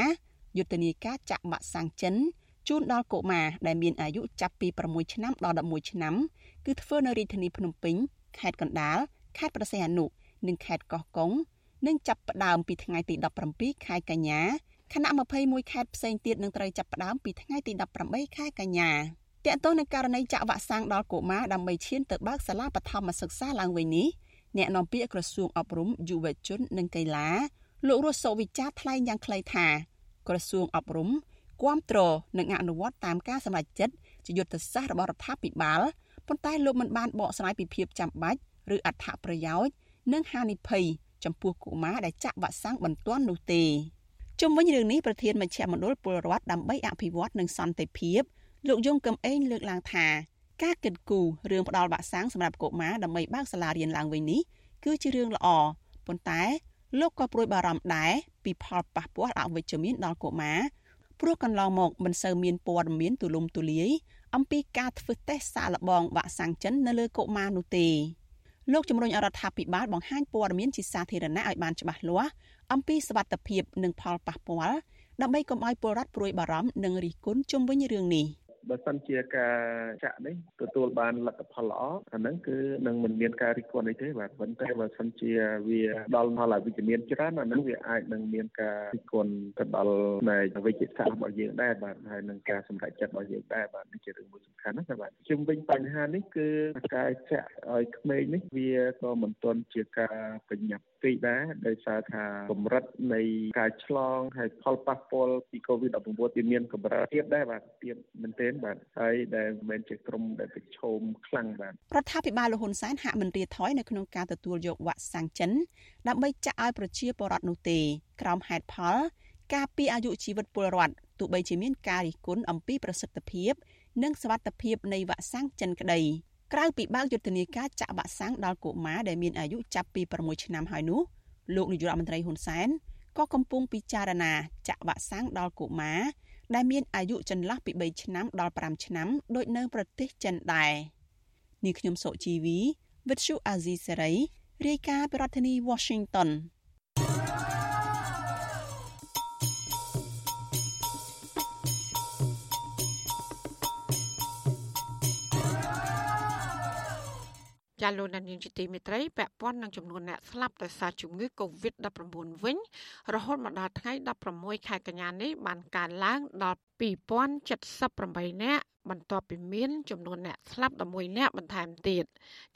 យុទ្ធនាការចាក់វ៉ាក់សាំងចិនជូនដល់កុមារដែលមានអាយុចាប់ពី6ឆ្នាំដល់11ឆ្នាំគឺធ្វើនៅរាជធានីភ្នំពេញខេត្តកណ្ដាលខេត្តព្រះសីហនុ និងខេត្តកោះកុងនឹងចាប់ផ្ដើមពីថ្ងៃទី17ខែកញ្ញាខណៈ21ខេត្តផ្សេងទៀតនឹងត្រូវចាប់ផ្ដើមពីថ្ងៃទី18ខែកញ្ញាតកតទៅនឹងករណីចាក់វ៉ាក់សាំងដល់កុមារដើម្បីឈានទៅបើកសាលាបឋមសិក្សាឡើងវិញនេះអ្នកនាំពាក្យក្រសួងអប់រំយុវជននិងកីឡាលោករស់សុវិចារថ្លែងយ៉ាងខ្លីថាក្រសួងអប់រំគាំទ្រនិងអនុវត្តតាមការសម្រេចចិត្តជាយុទ្ធសាស្ត្ររបស់រដ្ឋាភិបាលប៉ុន្តែលោកមិនបានបកស្រាយពីភាពចាំបាច់ឬអត្ថប្រយោជន៍ និងហានិភ័យចំពោះកុមារដែលចាក់វ៉ាក់សាំងបន្ទាន់នោះទេជុំវិញរឿងនេះប្រធានមជ្ឈមណ្ឌលពលរដ្ឋដើម្បីអភិវឌ្ឍនិងសន្តិភាពលោកយងកំឯងលើកឡើងថាការគិតគូររឿងផ្ដល់វ៉ាក់សាំងសម្រាប់កុមារដើម្បីបើកសាលារៀនឡើងវិញនេះគឺជារឿងល្អប៉ុន្តែលោកក៏ព្រួយបារម្ភដែរពីផលប៉ះពាល់អវិជ្ជមានដល់កុមារព្រោះកន្លងមកមិនសូវមានព័ត៌មានទូលំទូលាយអំពីការធ្វើតេស្តសាកល្បងវ៉ាក់សាំងចិននៅលើកុមារនោះទេ លោកជំរុញរដ្ឋាភិបាលបង្ហាញព័ត៌មានជាសាធារណៈឲ្យបានច្បាស់លាស់អំពីសវត្ថភាពនិងផលប៉ះពាល់ដើម្បីកុំឲ្យពលរដ្ឋព្រួយបារម្ភនិងរិះគន់ជុំវិញរឿងនេះ។ បើសិនជាការចាក់នេះទទួលបានលទ្ធផលល្អអាហ្នឹងគឺនឹងមិនមានការរិះគន់អីទេបាទប៉ុន្តែបើសិនជាវាដល់ផលអវិជ្ជមានច្រើនអាហ្នឹងវាអាចនឹងមានការរិះគន់ទៅដល់ផ្នែកវិជ្ជាសាស្ត្ររបស់យើងដែរបាទហើយនឹងការសម្រេចចិត្តរបស់យើងដែរបាទនេះជារឿងមួយសំខាន់ណាស់បាទជុំវិញបញ្ហានេះគឺការចាក់ឲ្យក្មេងនេះវាក៏មិនទាន់ជាការបញ្ញាប់ ពេកដែរដោយសារថាកម្រិតនៃការឆ្លងហើយផលប៉ះពាល់ពី COVID-19 វាមានកម្រិតទៀតដែរបាទទៀតមែនទែនបាទហើយដែលមិនមែនជាក្រុមដែលប្រឈមខ្លាំងបាទរដ្ឋាភិបាលលហ៊ុនសែនហាក់មិនរៀថយនៅក្នុងការទទួលយកវ៉ាក់សាំងចិនដើម្បីចាក់ឲ្យប្រជាពលរដ្ឋនោះទេក្រោមហេតុផល ការពីអាយុជីវិតពលរដ្ឋទោះបីជាមានការរិះគន់អំពីប្រសិទ្ធភាព និងសវត្ថភាពនៃវ៉ាក់សាំងចិនក្តី ក្រៅពីបើកយុទ្ធនាការចាក់វ៉ាក់សាំងដល់កុមារដែលមានអាយុចាប់ពី6ឆ្នាំហើយនោះលោកនាយករដ្ឋមន្ត្រីហ៊ុនសែនក៏កំពុងពិចារណាចាក់វ៉ាក់សាំងដល់កុមារដែលមានអាយុចន្លោះពី3ឆ្នាំដល់5ឆ្នាំដូចនៅប្រទេសចិនដែរនេះខ្ញុំសុជីវី With you Azizi Serai រាយការណ៍ពីរដ្ឋធានី Washington ចាលោកនាយកជាទីមេត្រីពាក់ព័ន្ធនឹងចំនួនអ្នកស្លាប់ដោយសារជំងឺ Covid-19 វិញ រហូតមកដល់ថ្ងៃ16ខែកញ្ញានេះបានកើនឡើងដល់2078នាក់បន្ទាប់ពីមានចំនួនអ្នកស្លាប់11នាក់បន្ថែមទៀត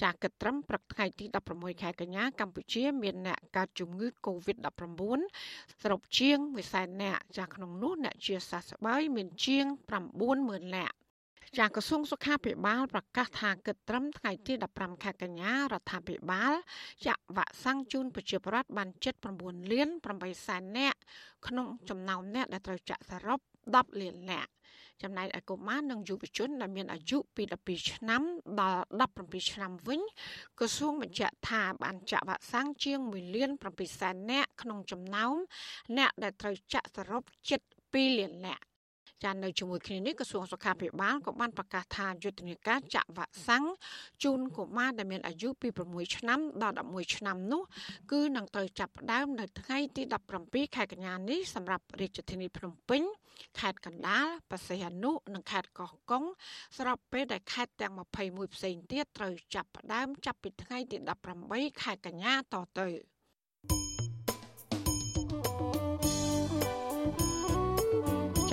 ចាគិតត្រឹមព្រឹកថ្ងៃទី16ខែកញ្ញាកម្ពុជា មានអ្នកកើតជំងឺ Covid-19 សរុបជាង100,000នាក់ចាក្នុងនោះអ្នកជាសះស្បើយមានជាង90,000នាក់ ចាក្រសួងសុខាភិបាលប្រកាសថាគិតត្រឹមថ្ងៃទី15ខែកញ្ញារដ្ឋាភិបាលចាក់វ៉ាក់សាំងជូនប្រជាពលរដ្ឋបាន79លាន8សែននាក់ក្នុងចំណោមអ្នកដែលត្រូវចាក់សរុប10លាននាក់ចំណែកឯកុមារនិងយុវជនដែលមានអាយុពី12ឆ្នាំដល់17ឆ្នាំវិញក្រសួងបញ្ជាក់ថាបានចាក់វ៉ាក់សាំងជាង1លាន7សែននាក់ក្នុងចំណោមអ្នកដែលត្រូវចាក់សរុបជិត2លាននាក់ ចានៅជាមួយគ្នានេះក្រសួងសុខាភិបាលក៏បានប្រកាសថាយុទ្ធនាការចាក់វ៉ាក់សាំងជូនកុមារដែលមានអាយុពី6ឆ្នាំដល់11ឆ្នាំនោះគឺនឹងត្រូវចាប់ផ្ដើមនៅថ្ងៃទី17ខែកញ្ញានេះសម្រាប់រាជធានីភ្នំពេញខេត្តកណ្ដាលបរសៃអនុនិងខេត្តកោះកុងស្របពេលដែលខេត្តទាំង21ផ្សេងទៀតត្រូវចាប់ផ្ដើមចាប់ពីថ្ងៃទី18ខែកញ្ញាតទៅ។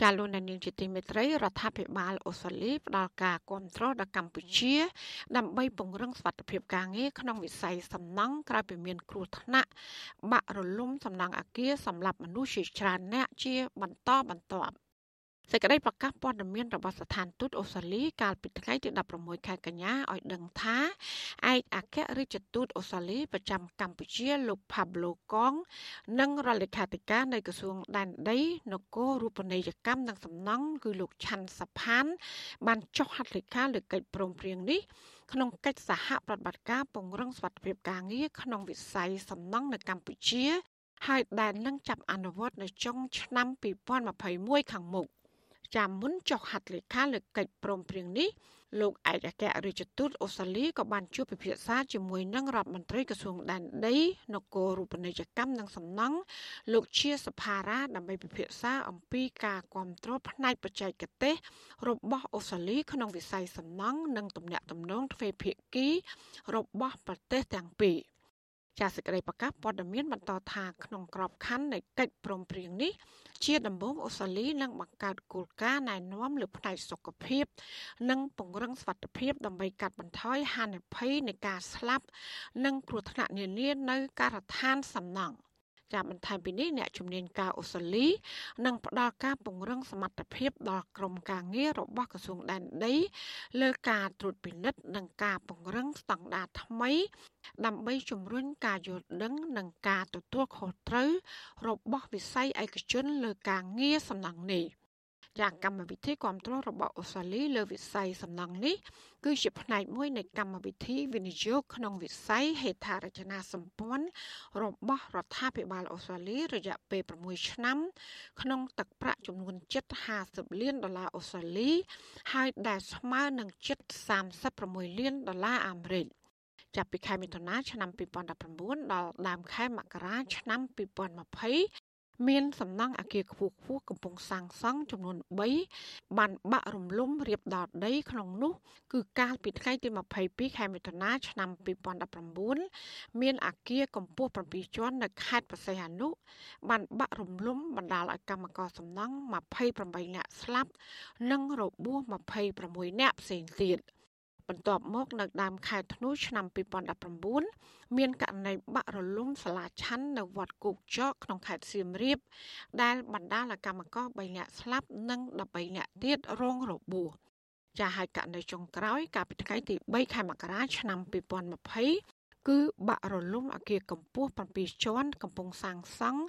ចាលោកនាងជាទីមេត្រីរដ្ឋាភិបាលអូស្ត្រាលីផ្ដល់ការគាំទ្រដល់កម្ពុជា ដើម្បីពង្រឹងសុវត្ថិភាពការងារក្នុងវិស័យសំណង់ក្រោយពីមានគ្រោះថ្នាក់បាក់រលំសំណង់អគារសម្រាប់មនុស្សជាច្រើនអ្នកជាបន្តបន្ទាប់ សេចក្តីប្រកាសព័ត៌មានរបស់ស្ថានទូតអូស្ត្រាលីកាលពីថ្ងៃទី16ខែកញ្ញាឲ្យដឹងថាឯកអគ្គរដ្ឋទូតអូស្ត្រាលីប្រចាំកម្ពុជាលោក Pablo Kong និងរដ្ឋលេខាធិការនៃក្រសួងដែនដីនគររូបនីយកម្មនិងសំណង់គឺលោកឆាន់សាផាន បានចុះហត្ថលេខាលើកិច្ចព្រមព្រៀងនេះក្នុងកិច្ចសហប្រតិបត្តិការពង្រឹងសុវត្ថិភាពការងារក្នុងវិស័យសំណង់នៅកម្ពុជាហើយដែលនឹងចាប់អនុវត្តនៅចុងឆ្នាំ2021ខាងមុខ ចាំមុនចុះហត្ថលេខាលើកិច្ចព្រមព្រៀងនេះលោកឯកអគ្គរដ្ឋទូតអូស្ត្រាលីក៏បានជួបពិភាក្សាជាមួយនឹងរដ្ឋមន្ត្រីក្រសួងដែនដីនគររូបនីយកម្មនិងសំណង់លោកជាសភារាដើម្បីពិភាក្សាអំពីការគ្រប់គ្រងផ្នែកបច្ចេកទេសរបស់អូស្ត្រាលីក្នុងវិស័យសំណង់និងទំនាក់ទំនងទ្វេភាគីរបស់ប្រទេសទាំងពីរ ចាសសេចក្តីប្រកាសព័ត៌មានបន្តថាក្នុងក្របខ័ណ្ឌនៃកិច្ចព្រមព្រៀងនេះជាដំបូងអូស្ត្រាលីនឹងបង្កើតគោលការណ៍ណែនាំលើផ្នែកសុខភាព និងពង្រឹងសុវត្ថិភាពដើម្បីកាត់បន្ថយហានិភ័យនៃការស្លាប់ និងគ្រោះថ្នាក់នានានៅការដ្ឋានសំណង់ ចាបន្ថែមពីនេះអ្នកជំនាញការអូស្ត្រាលីនឹងផ្ដល់ការពង្រឹងសមត្ថភាពដល់ក្រុមការងាររបស់ក្រសួងដែនដី លើការត្រួតពិនិត្យនិងការពង្រឹងស្តង់ដារថ្មី ដើម្បីជំរុញការយល់ដឹងនិងការទទួលខុសត្រូវរបស់វិស័យឯកជនលើការងារសំណង់នេះ ចាកម្មវិធីគ្រប់គ្រងរបស់អូស្ត្រាលីលើវិស័យសំណង់នេះគឺជាផ្នែកមួយនៃកម្មវិធីវិនិយោគក្នុងវិស័យហេដ្ឋារចនាសម្ព័ន្ធរបស់រដ្ឋាភិបាលអូស្ត្រាលីរយៈពេល6ឆ្នាំ ក្នុងទឹកប្រាក់ចំនួន750លានដុល្លារអូស្ត្រាលីហើយដែលស្មើនឹង736លានដុល្លារអាមេរិកចាប់ពីខែមិថុនាឆ្នាំ2019ដល់ដើមខែមករាឆ្នាំ2020 មានសំណង់អគារខ្ពស់ខ្ពស់កំពុងសាងសង់ចំនួន3បានបាក់រំលំរៀបដល់ដីក្នុងនោះ គឺកាលពីថ្ងៃទី22ខែមិថុនាឆ្នាំ2019មានអគារកម្ពស់7ជាន់នៅខេត្តបរសៃអនុបានបាក់រំលំបណ្ដាលឲ្យកម្មករសំណង់28នាក់ស្លាប់ និងរបួស26នាក់ផ្សេងទៀត។ បន្ទាប់មកនៅដើមខែធ្នូឆ្នាំ2019មានករណីបាក់រលំសាលាឆាន់នៅវត្តគោកចកក្នុងខេត្តសៀមរាប ដែលបណ្ដាលឲ្យកម្មករ3នាក់ស្លាប់និង13នាក់ទៀតរងរបួសចាហើយករណីចុងក្រោយកាលពីថ្ងៃទី3ខែមករាឆ្នាំ2020គឺបាក់រលំអគារកម្ពស់7ជាន់កំពុងសាងសង់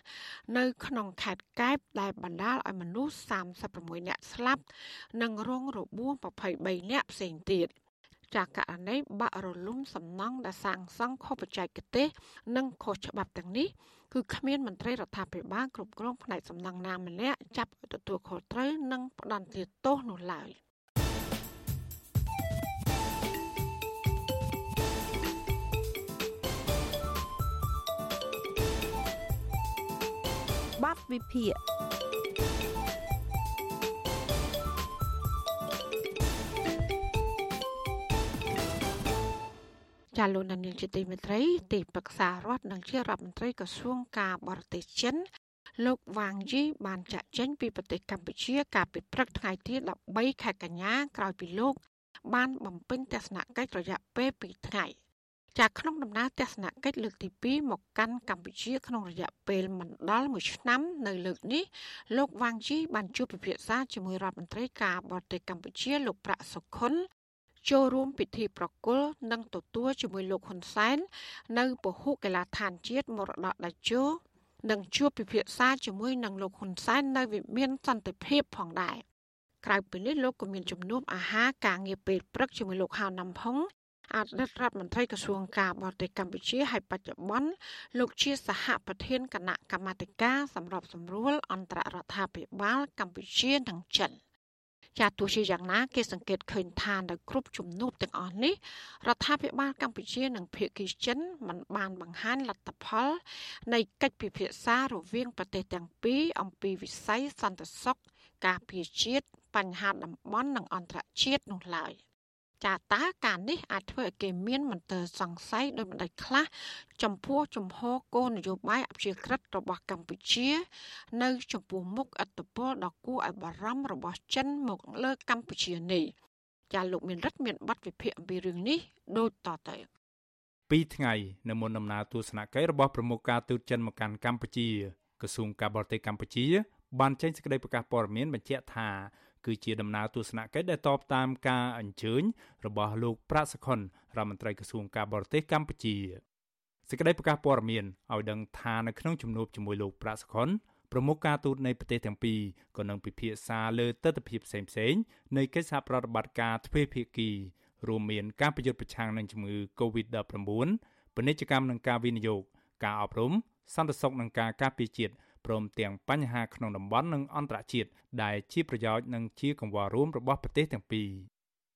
នៅក្នុងខេត្តកែបដែលបណ្ដាលឲ្យមនុស្ស36នាក់ស្លាប់ និងរងរបួស23នាក់ផ្សេងទៀត។ ចាករណីបាក់រលំសំណង់ដែលសាងសង់ខុសបច្ចេកទេស និងខុសច្បាប់ទាំងនេះគឺគ្មានមន្ត្រីរដ្ឋាភិបាលគ្រប់គ្រងផ្នែកសំណង់ណាម្នាក់ចាប់ទទួលខុសត្រូវនិងផ្ដន្ទាទោសនោះឡើយ។បាត់វិភាគ ចាលោកនានីជាទីមេត្រីទីប្រឹក្សារដ្ឋនិងជារដ្ឋមន្ត្រីក្រសួងការបរទេសចិនលោកវ៉ាងយីបានចាក់ចេញពីប្រទេសកម្ពុជាកាលពីព្រឹកថ្ងៃទី13ខែកញ្ញាក្រោយពីលោក បានបំពេញទស្សនកិច្ចរយៈពេល2ថ្ងៃចាក្នុងដំណើរទស្សនកិច្ចលើកទី2មកកាន់កម្ពុជាក្នុងរយៈពេលមិនដល់1ឆ្នាំនៅលើកនេះលោកវ៉ាងជីបានជួបពិភាក្សាជាមួយរដ្ឋមន្ត្រីការបរទេសកម្ពុជាលោកប្រាក់សុខុន ចូលរួមពិធីប្រគល់និងទទួលជាមួយលោកហ៊ុនសែននៅពហុកីឡដ្ឋានជាតិមរតកដាច់ជោនិងជួបពិភាក្សាជាមួយនឹងលោកហ៊ុនសែននៅវិមានសន្តិភាពផងដែរក្រៅពីនេះលោកក៏មានជំនួបអាហារការងារពេលព្រឹកជាមួយលោកហៅណាំផុងអតីតរដ្ឋមន្ត្រីក្រសួងការបរទេសកម្ពុជាហើយបច្ចុប្បន្នលោកជាសហប្រធានគណៈកម្មាធិការសម្របសម្រួលអន្តររដ្ឋាភិបាលកម្ពុជានិងចិន ចាទោះជាយ៉ាងណាគេសង្កេតឃើញថានៅគ្រប់ជំនួបទាំងអស់នេះរដ្ឋាភិបាលកម្ពុជានិងភៀកគីចិនមិនបានបង្ហាញលទ្ធផល នៃកិច្ចពិភាក្សារវាងប្រទេសទាំងពីរអំពីវិស័យសន្តិសុខការពារជាតិបញ្ហាតំបន់និងអន្តរជាតិនោះឡើយ។ ចាតើការនេះអាចធ្វើឲ្យគេមានមន្ទិលសង្ស័យដោយម្ដេចខ្លះចំពោះជំហរគោលនយោបាយអព្យាក្រឹតរបស់កម្ពុជា នៅចំពោះមុខអត្តពលដ៏គួរឲ្យបារម្ភរបស់ចិនមកលើកម្ពុជានេះចាលោកមានរិទ្ធមានប័ណ្ណវិភាគអំពីរឿងនេះដូចតទៅពីថ្ងៃនៅមុនដំណើរទស្សនកិច្ចរបស់ប្រមុខការទូតចិនមកកាន់កម្ពុជាក្រសួងការបរទេសកម្ពុជាបានចេញសេចក្តីប្រកាសព័ត៌មានបញ្ជាក់ថា គឺជាដំណើរទស្សនកិច្ចដែលតបតាមការអញ្ជើញរបស់លោកប្រាក់សខុនរដ្ឋមន្ត្រីក្រសួងការបរទេសកម្ពុជាសេចក្តីប្រកាសព័ត៌មានឲ្យដឹងថានៅក្នុងជំនួបជាមួយលោកប្រាក់សខុនប្រមុខការទូតនៃប្រទេសទាំងពីរក៏នឹងពិភាក្សាលើទស្សនវិជ្ជាផ្សេងៗនៃកិច្ចសហប្រតិបត្តិការទ្វេភាគីរួមមានការប្រយុទ្ធប្រឆាំងនឹងជំងឺ Covid-19 ពាណិជ្ជកម្មនិងការវិនិយោគការអប់រំសន្តិសុខនិងការការពារជាតិ ព្រមទាំងបញ្ហាក្នុងតំបន់និងអន្តរជាតិដែលជាប្រយោជន៍និងជាកង្វល់រួមរបស់ប្រទេសទាំងពីរ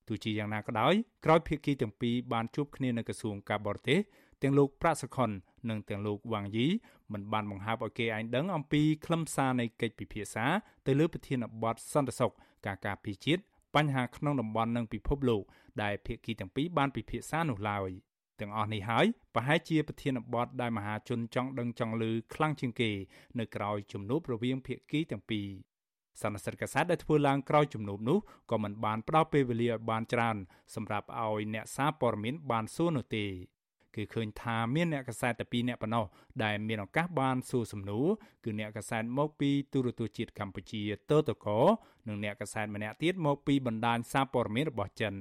ទោះជាយ៉ាងណាក៏ដោយក្រោយភាគីទាំងពីរបានជួបគ្នានៅក្រសួងការបរទេសទាំងលោកប្រាក់សុខុននិងទាំងលោកវ៉ាងយីមិនបានបង្ហើបឲ្យគេឯងដឹងអំពីខ្លឹមសារនៃកិច្ចពិភាក្សាទៅលើប្រធានបទសន្តិសុខការការពារជាតិបញ្ហាក្នុងតំបន់និងពិភពលោកដែលភាគីទាំងពីរបានពិភាក្សានោះឡើយ។ ទាំងអស់នេះហើយប្រហែលជាប្រធានបទដែលមហាជនចង់ដឹងចង់ឮខ្លាំងជាងគេ នៅក្រៅជំនួបរវាងភាគីទាំងពីរសន្និសីទកាសែតដែលធ្វើឡើងក្រោយជំនួបនោះក៏មិនបានផ្ដល់ពេលវេលាឲ្យបានច្រើន សម្រាប់ឲ្យអ្នកសារព័ត៌មានបានសួរនោះទេគឺឃើញថាមានអ្នកកសែតតែពីរអ្នកប៉ុណ្ណោះដែលមានឱកាសបានសួរសំណួរគឺអ្នកកសែតមកពីទូរទស្សន៍ជាតិកម្ពុជាតតកនិងអ្នកកសែតម្នាក់ទៀតមកពីបណ្ដាញសារព័ត៌មានរបស់ចិន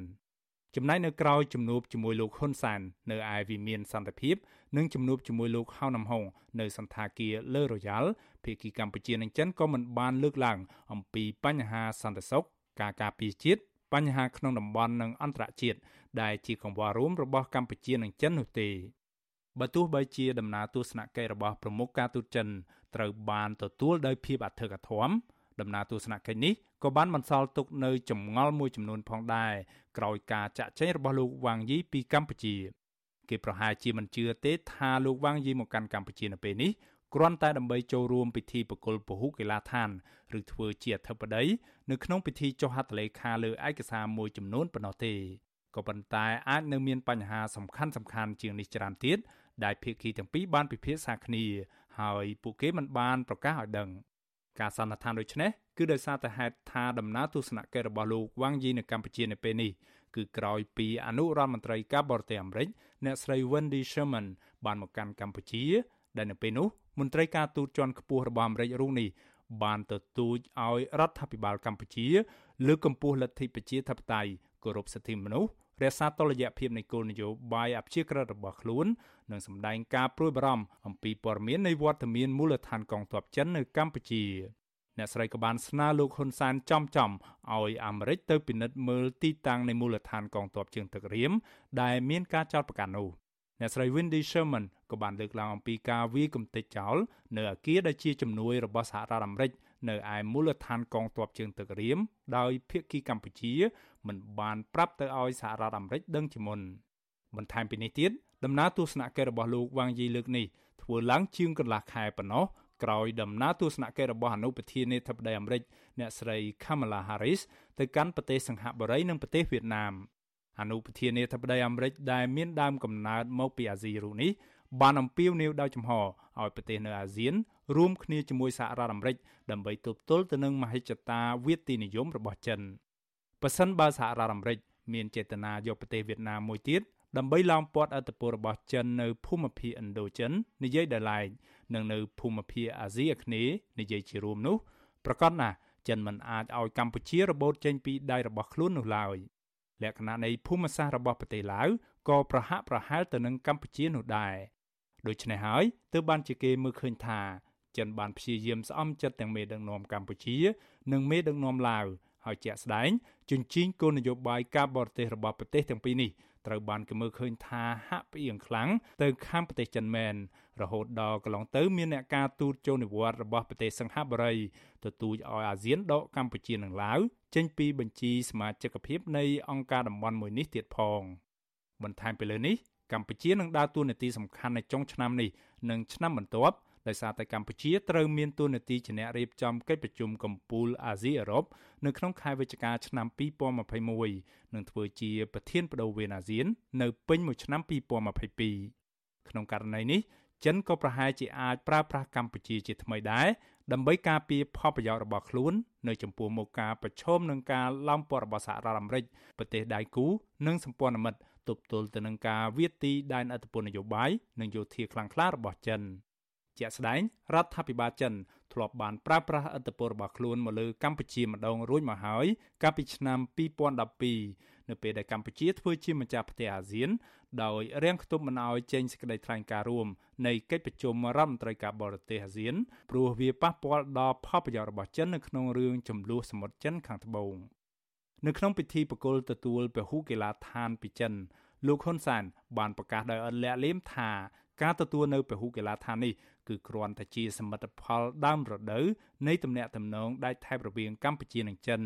ចំណែកនៅក្រៅជំនួបជាមួយលោកហ៊ុនសាន នៅឯវិមានសន្តិភាព និងជំនួបជាមួយលោកហៅណាំហុងនៅសន្តាគារលើរយ៉ាល់ភាគីកម្ពុជានិងចិនក៏មិនបានលើកឡើងអំពីបញ្ហាសន្តិសុខការការពារជាតិបញ្ហាក្នុងតំបន់និងអន្តរជាតិដែលជាកង្វល់រួមរបស់កម្ពុជានិងចិននោះទេបើទោះបីជាដំណើរទស្សនកិច្ចរបស់ប្រមុខការទូតចិនត្រូវបានទទួលដោយភាពអធិកអធម ដំណើរទស្សនកិច្ចនេះក៏បានបន្សល់ទុកនៅចម្ងល់មួយចំនួនផងដែរក្រោយការចាក់ចែងរបស់លោកវ៉ាងយីពីកម្ពុជាគេប្រហែលជាមិនជឿទេថាលោកវ៉ាងយីមកកាន់កម្ពុជានៅពេលនេះគ្រាន់តែដើម្បីចូលរួមពិធីប្រគល់ពហុកីឡាដ្ឋានឬធ្វើជាអធិបតីនៅក្នុងពិធីចុះហត្ថលេខាលើឯកសារមួយចំនួនប៉ុណ្ណោះទេក៏ប៉ុន្តែអាចនៅមានបញ្ហាសំខាន់សំខាន់ជាងនេះច្រើនទៀតដែលភាគីទាំងពីរបានពិភាក្សាគ្នាហើយពួកគេមិនបានប្រកាសឲ្យដឹង ការសន្និដ្ឋានដូចនេះគឺដោយសារតែហេតុថាដំណើរទស្សនកិច្ចរបស់លោកវ៉ាងយីនៅកម្ពុជានៅពេលនេះគឺក្រោយពីអនុរដ្ឋមន្ត្រីការបរទេសអាមេរិកអ្នកស្រី Wendy Sherman បានមកកាន់កម្ពុជា ដែលនៅពេលនោះមន្ត្រីការទូតជាន់ខ្ពស់របស់អាមេរិករូបនេះបានទទូចឲ្យរដ្ឋាភិបាលកម្ពុជា លើកកម្ពស់លទ្ធិប្រជាធិបតេយ្យគោរពសិទ្ធិមនុស្ស រក្សាតុល្យភាពនៃគោលនយោបាយអព្យាក្រឹតរបស់ខ្លួននិងសម្ដែងការព្រួយបារម្ភអំពីព័ត៌មាននៃវត្តមានមូលដ្ឋានកងទ័ពចិននៅកម្ពុជាអ្នកស្រីក៏បានស្នើលោកហ៊ុនសែនចំចំឲ្យអាមេរិកទៅពិនិត្យមើលទីតាំងនៃមូលដ្ឋានកងទ័ពជើងទឹករៀមដែលមានការចោទប្រកាន់នោះអ្នកស្រី Wendy Sherman ក៏បានលើកឡើងអំពីការវាយគំទេចចោលនៅអាគារដែលជាជំនួយរបស់សហរដ្ឋអាមេរិក នៅឯមូលដ្ឋានកងទ័ពជើងទឹករៀមដោយភាគីកម្ពុជា មិនបានប្រាប់ទៅឲ្យសហរដ្ឋអាមេរិកដឹងជាមុនបន្ថែមពីនេះទៀតដំណើរទស្សនកិច្ចរបស់លោកវ៉ាងយីលើកនេះធ្វើឡើងជាងកន្លះខែប៉ុណ្ណោះក្រោយដំណើរទស្សនកិច្ចរបស់អនុប្រធានាធិបតីអាមេរិកអ្នកស្រី Kamala Harris ទៅកាន់ប្រទេសសិង្ហបុរីនិងប្រទេសវៀតណាមអនុប្រធានាធិបតីអាមេរិកដែលមានដើមកំណើតមកពីអាស៊ីរូបនេះបានអំពាវនាវដោយចំហឲ្យប្រទេសនៅអាស៊ាន រួមគ្នាជាមួយសហរដ្ឋអាមេរិកដើម្បីទប់ទល់ទៅនឹងមហិច្ឆតាវាទីនិយមរបស់ចិនប៉ះសិនបើសហរដ្ឋអាមេរិកមានចេតនាយកប្រទេសវៀតណាមមួយទៀតដើម្បីឡោមព័ទ្ធអធិបតេយ្យរបស់ចិននៅភូមិភាគឥណ្ឌូចិននិយាយដោយឡែកនិងនៅភូមិភាគអាស៊ីអាគ្នេយ៍និយាយជារួមនោះប្រកាសណាស់ចិនមិនអាចឲ្យកម្ពុជារបូតចេញពីដៃរបស់ខ្លួននោះឡើយលក្ខណៈនៃភូមិសាស្ត្ររបស់ប្រទេសឡាវក៏ប្រហាក់ប្រហែលទៅនឹងកម្ពុជានោះដែរដូច្នេះហើយទើបបានជាគេមើលឃើញថា ចិនបានព្យាយាមស្អំចិត្តទាំងមេដឹកនាំកម្ពុជា និងមេដឹកនាំឡាវហើយជាក់ស្ដែងជញ្ជីងគោលនយោបាយការបរទេសរបស់ប្រទេសទាំងពីរនេះត្រូវបានគេមើលឃើញថាហាក់ផ្អៀងខ្លាំងទៅខាងប្រទេសចិនមែនរហូតដល់កន្លងទៅមានអ្នកការទូតចូលនិវត្តន៍របស់ប្រទេសសង្ហបុរីទទូចឲ្យអាស៊ានដកកម្ពុជានិងឡាវចេញពីបញ្ជីសមាជិកភាពនៃអង្គការតំបន់មួយនេះទៀតផង បន្ថែមពីលើនេះកម្ពុជានឹងដើរតួនាទីសំខាន់នៅចុងឆ្នាំនេះនិងឆ្នាំបន្ទាប់ ដោយសារតែកម្ពុជាត្រូវមានតួនាទីជាអ្នករៀបចំកិច្ចប្រជុំកំពូលអាស៊ីអឺរ៉ុបនៅក្នុងខែវិច្ឆិកាឆ្នាំ2021និងធ្វើជាប្រធានបដូវវេនអាស៊ាន នៅពេញមួយឆ្នាំ2022ក្នុងករណីនេះចិនក៏ប្រហែលជាអាចប្រើប្រាស់កម្ពុជាជាថ្មីដែរដើម្បីការពារផលប្រយោជន៍របស់ខ្លួន នៅចំពោះមុខការប្រឈមនឹងការឡោមព័ទ្ធរបស់សហរដ្ឋអាមេរិកប្រទេសដៃគូនិងសម្ព័ន្ធមិត្តទប់ទល់ទៅនឹងការវាយទីដែនអធិបតេយ្យនយោបាយនិងយោធាខ្លាំងក្លារបស់ចិន ជាក់ស្ដែងរដ្ឋាភិបាលចិនធ្លាប់បានប្រើប្រាស់ឥទ្ធិពលរបស់ខ្លួនមកលើកម្ពុជាម្ដងរួចមកហើយកាលពីឆ្នាំ2012នៅពេលដែលកម្ពុជាធ្វើជាម្ចាស់ផ្ទះអាស៊ាន ដោយរាំងខ្ទប់មិនឲ្យចេញសេចក្តីថ្លែងការណ៍រួមនៃកិច្ចប្រជុំរដ្ឋមន្ត្រីការបរទេសអាស៊ានព្រោះវាប៉ះពាល់ដល់ផលប្រយោជន៍របស់ចិននៅក្នុងរឿងចំនួនសមុទ្រចិនខាងត្បូងនៅក្នុងពិធីបកគលទទួលពហុកីឡាដ្ឋានពីចិនលោកហ៊ុនសានបានប្រកាសដោយអត់លាក់លៀមថា ការទទួលនៅពហុកីឡាដ្ឋាននេះគឺគ្រាន់តែជាសមិទ្ធផលដើមរដូវនៃទំនាក់ទំនងដាច់ថែបរវាងកម្ពុជានិងចិន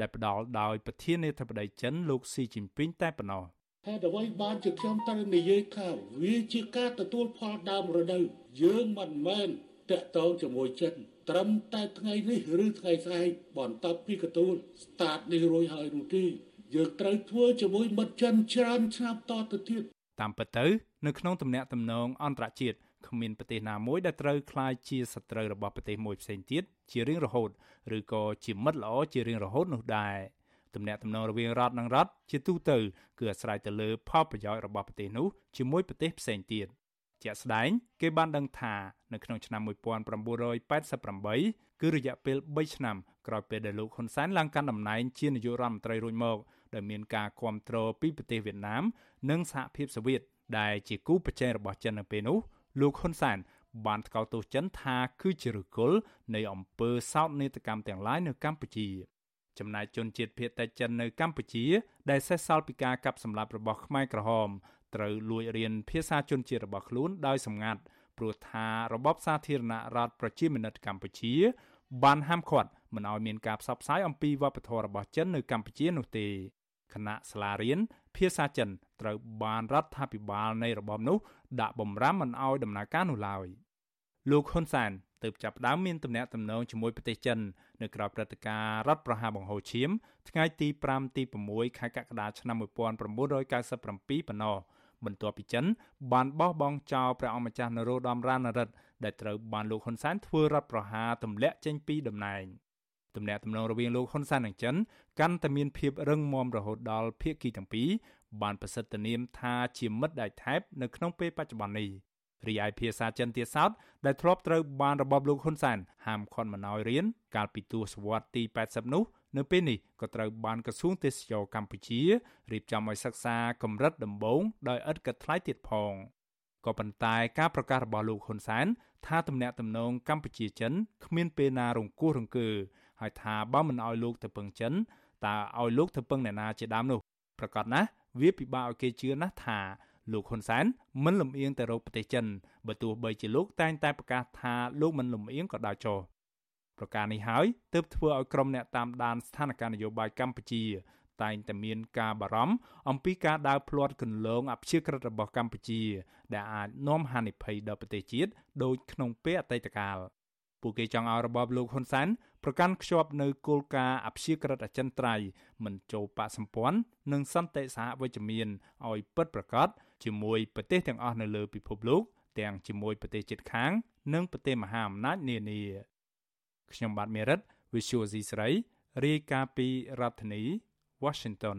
ដែលផ្ដល់ដោយប្រធានាធិបតីចិនលោកស៊ីជីនពីងតែប៉ុណ្ណោះហេតុអ្វីបានជាខ្ញុំត្រូវនិយាយថាវាជាការទទួលផលដើមរដូវយើងមិនមែនតាក់ទងជាមួយចិនត្រឹមតែថ្ងៃនេះឬថ្ងៃស្អែកបន្ទាប់ពីកទួល start នេះរួចហើយនោះទេយើងត្រូវធ្វើជាមួយមិត្តចិនច្រើនឆ្នាំតទៅទៀត តាមពិតទៅនៅក្នុងទំនាក់ទំនងអន្តរជាតិគ្មានប្រទេសណាមួយដែលត្រូវក្លាយជាសត្រូវរបស់ប្រទេសមួយផ្សេងទៀតជារៀងរហូតឬក៏ជាមិត្តល្អជារៀងរហូតនោះដែរទំនាក់ទំនងរវាងរដ្ឋនិងរដ្ឋជាទូទៅគឺអាស្រ័យទៅលើផលប្រយោជន៍របស់ប្រទេសនោះជាមួយប្រទេសផ្សេងទៀតជាក់ស្ដែងគេបានដឹងថានៅក្នុងឆ្នាំ1988គឺរយៈពេល3ឆ្នាំក្រោយពេលដែលលោកហ៊ុនសែនឡើងកាន់តំណែងជានាយករដ្ឋមន្ត្រីរួចមកដែលមានការគ្រប់គ្រងពីប្រទេសវៀតណាម និងសហភាពសូវៀតដែលជាគូប្រជែងរបស់ចិននៅពេលនោះលោកហ៊ុនសែនបានថ្កោលទោសចិនថាគឺជាឫសគល់នៃអំពើសោកនាដកម្មទាំងឡាយនៅកម្ពុជាចំណែកជនជាតិភាគតិចចិននៅកម្ពុជា ដែលសេសសល់ពីការកាប់សម្លាប់របស់ខ្មែរក្រហមត្រូវលួចរៀនភាសាជនជាតិរបស់ខ្លួនដោយសម្ងាត់ព្រោះថារបបសាធារណរដ្ឋប្រជាមានិតកម្ពុជា បានហាមឃាត់មិនឲ្យមានការផ្សព្វផ្សាយអំពីវប្បធម៌របស់ចិននៅកម្ពុជានោះទេគណៈសាលារៀន ភាសាចិនត្រូវបានរដ្ឋាភិបាលនៃរបបនោះដាក់បំរាមមិនឲ្យដំណើរការនោះឡើយលោកហ៊ុនសែនទើបចាប់ផ្ដើមមានទំនាក់ទំនងជាមួយប្រទេសចិននៅក្រៅព្រឹត្តិការណ៍រដ្ឋប្រហារបង្ហូរឈាមថ្ងៃទី5ទី6ខែកក្កដាឆ្នាំ1997ប៉ុណ្ណោះបន្ទាប់ពីចិនបានបោះបង់ចោលព្រះអង្គម្ចាស់នរោត្តមរណរដ្ឋដែលត្រូវបានលោកហ៊ុនសែនធ្វើរដ្ឋប្រហារទម្លាក់ចេញពីតំណែង ទំនាក់ទំនងរវាងលោកហ៊ុនសែននិងចិនកាន់តែមានភាពរឹងមាំរហូតដល់ភាគីទាំងពីរបានប្រសិទ្ធនាមថាជាមិត្តដៃថែបនៅក្នុងពេលបច្ចុប្បន្ននេះរីឯភាសាចិនទៀតសោតដែលធ្លាប់ត្រូវបានរបបលោកហ៊ុនសែនហាមឃាត់មិនឲ្យរៀនកាលពីទសវត្សរ៍ទី80នោះនៅពេលនេះក៏ត្រូវបានក្រសួងទេសចរកម្ពុជារៀបចំឲ្យសិក្សាកម្រិតដំបូងដោយឥតគិតថ្លៃទៀតផងក៏ប៉ុន្តែការប្រកាសរបស់លោកហ៊ុនសែនថាទំនាក់ទំនងកម្ពុជាចិនគ្មានពេលណារង្គោះរង្គើ ហើយថាបើមិនឲ្យលោកទៅពឹងចិនតើឲ្យលោកទៅពឹងអ្នកណាជាដើមនោះប្រកាសណាស់វាពិបាកឲ្យគេជឿណាស់ថាលោកហ៊ុនសែនមិនលំអៀងទៅរកប្រទេសចិនបើទោះបីជាលោកតែងតែប្រកាសថាលោកមិនលំអៀងក៏ដោយចុះប្រការនេះហើយទើបធ្វើឲ្យក្រុមអ្នកតាមដានស្ថានភាពនយោបាយកម្ពុជា តែងតែមានការបារម្ភអំពីការដើរភ្លាត់គន្លងអព្យាក្រឹតរបស់កម្ពុជា ដែលអាចនាំហានិភ័យដល់ប្រទេសជាតិដូចក្នុងពេលអតីតកាល ពួកគេចង់ឲ្យរបបលោកហ៊ុនសែនប្រកាន់ខ្ជាប់នៅគោលការណ៍អព្យាក្រឹតអចិន្ត្រៃយ៍មិនចូលបកសម្ព័ន្ធនិងសន្តិសហវិជ្ជមានឲ្យពិតប្រាកដជាមួយប្រទេសទាំងអស់នៅលើពិភពលោក ទាំងជាមួយប្រទេសជិតខាង និងប្រទេសមហាអំណាចនានាខ្ញុំបាទមេរិត Visual C ស្រីរាយការណ៍ពីរដ្ឋធានី Washington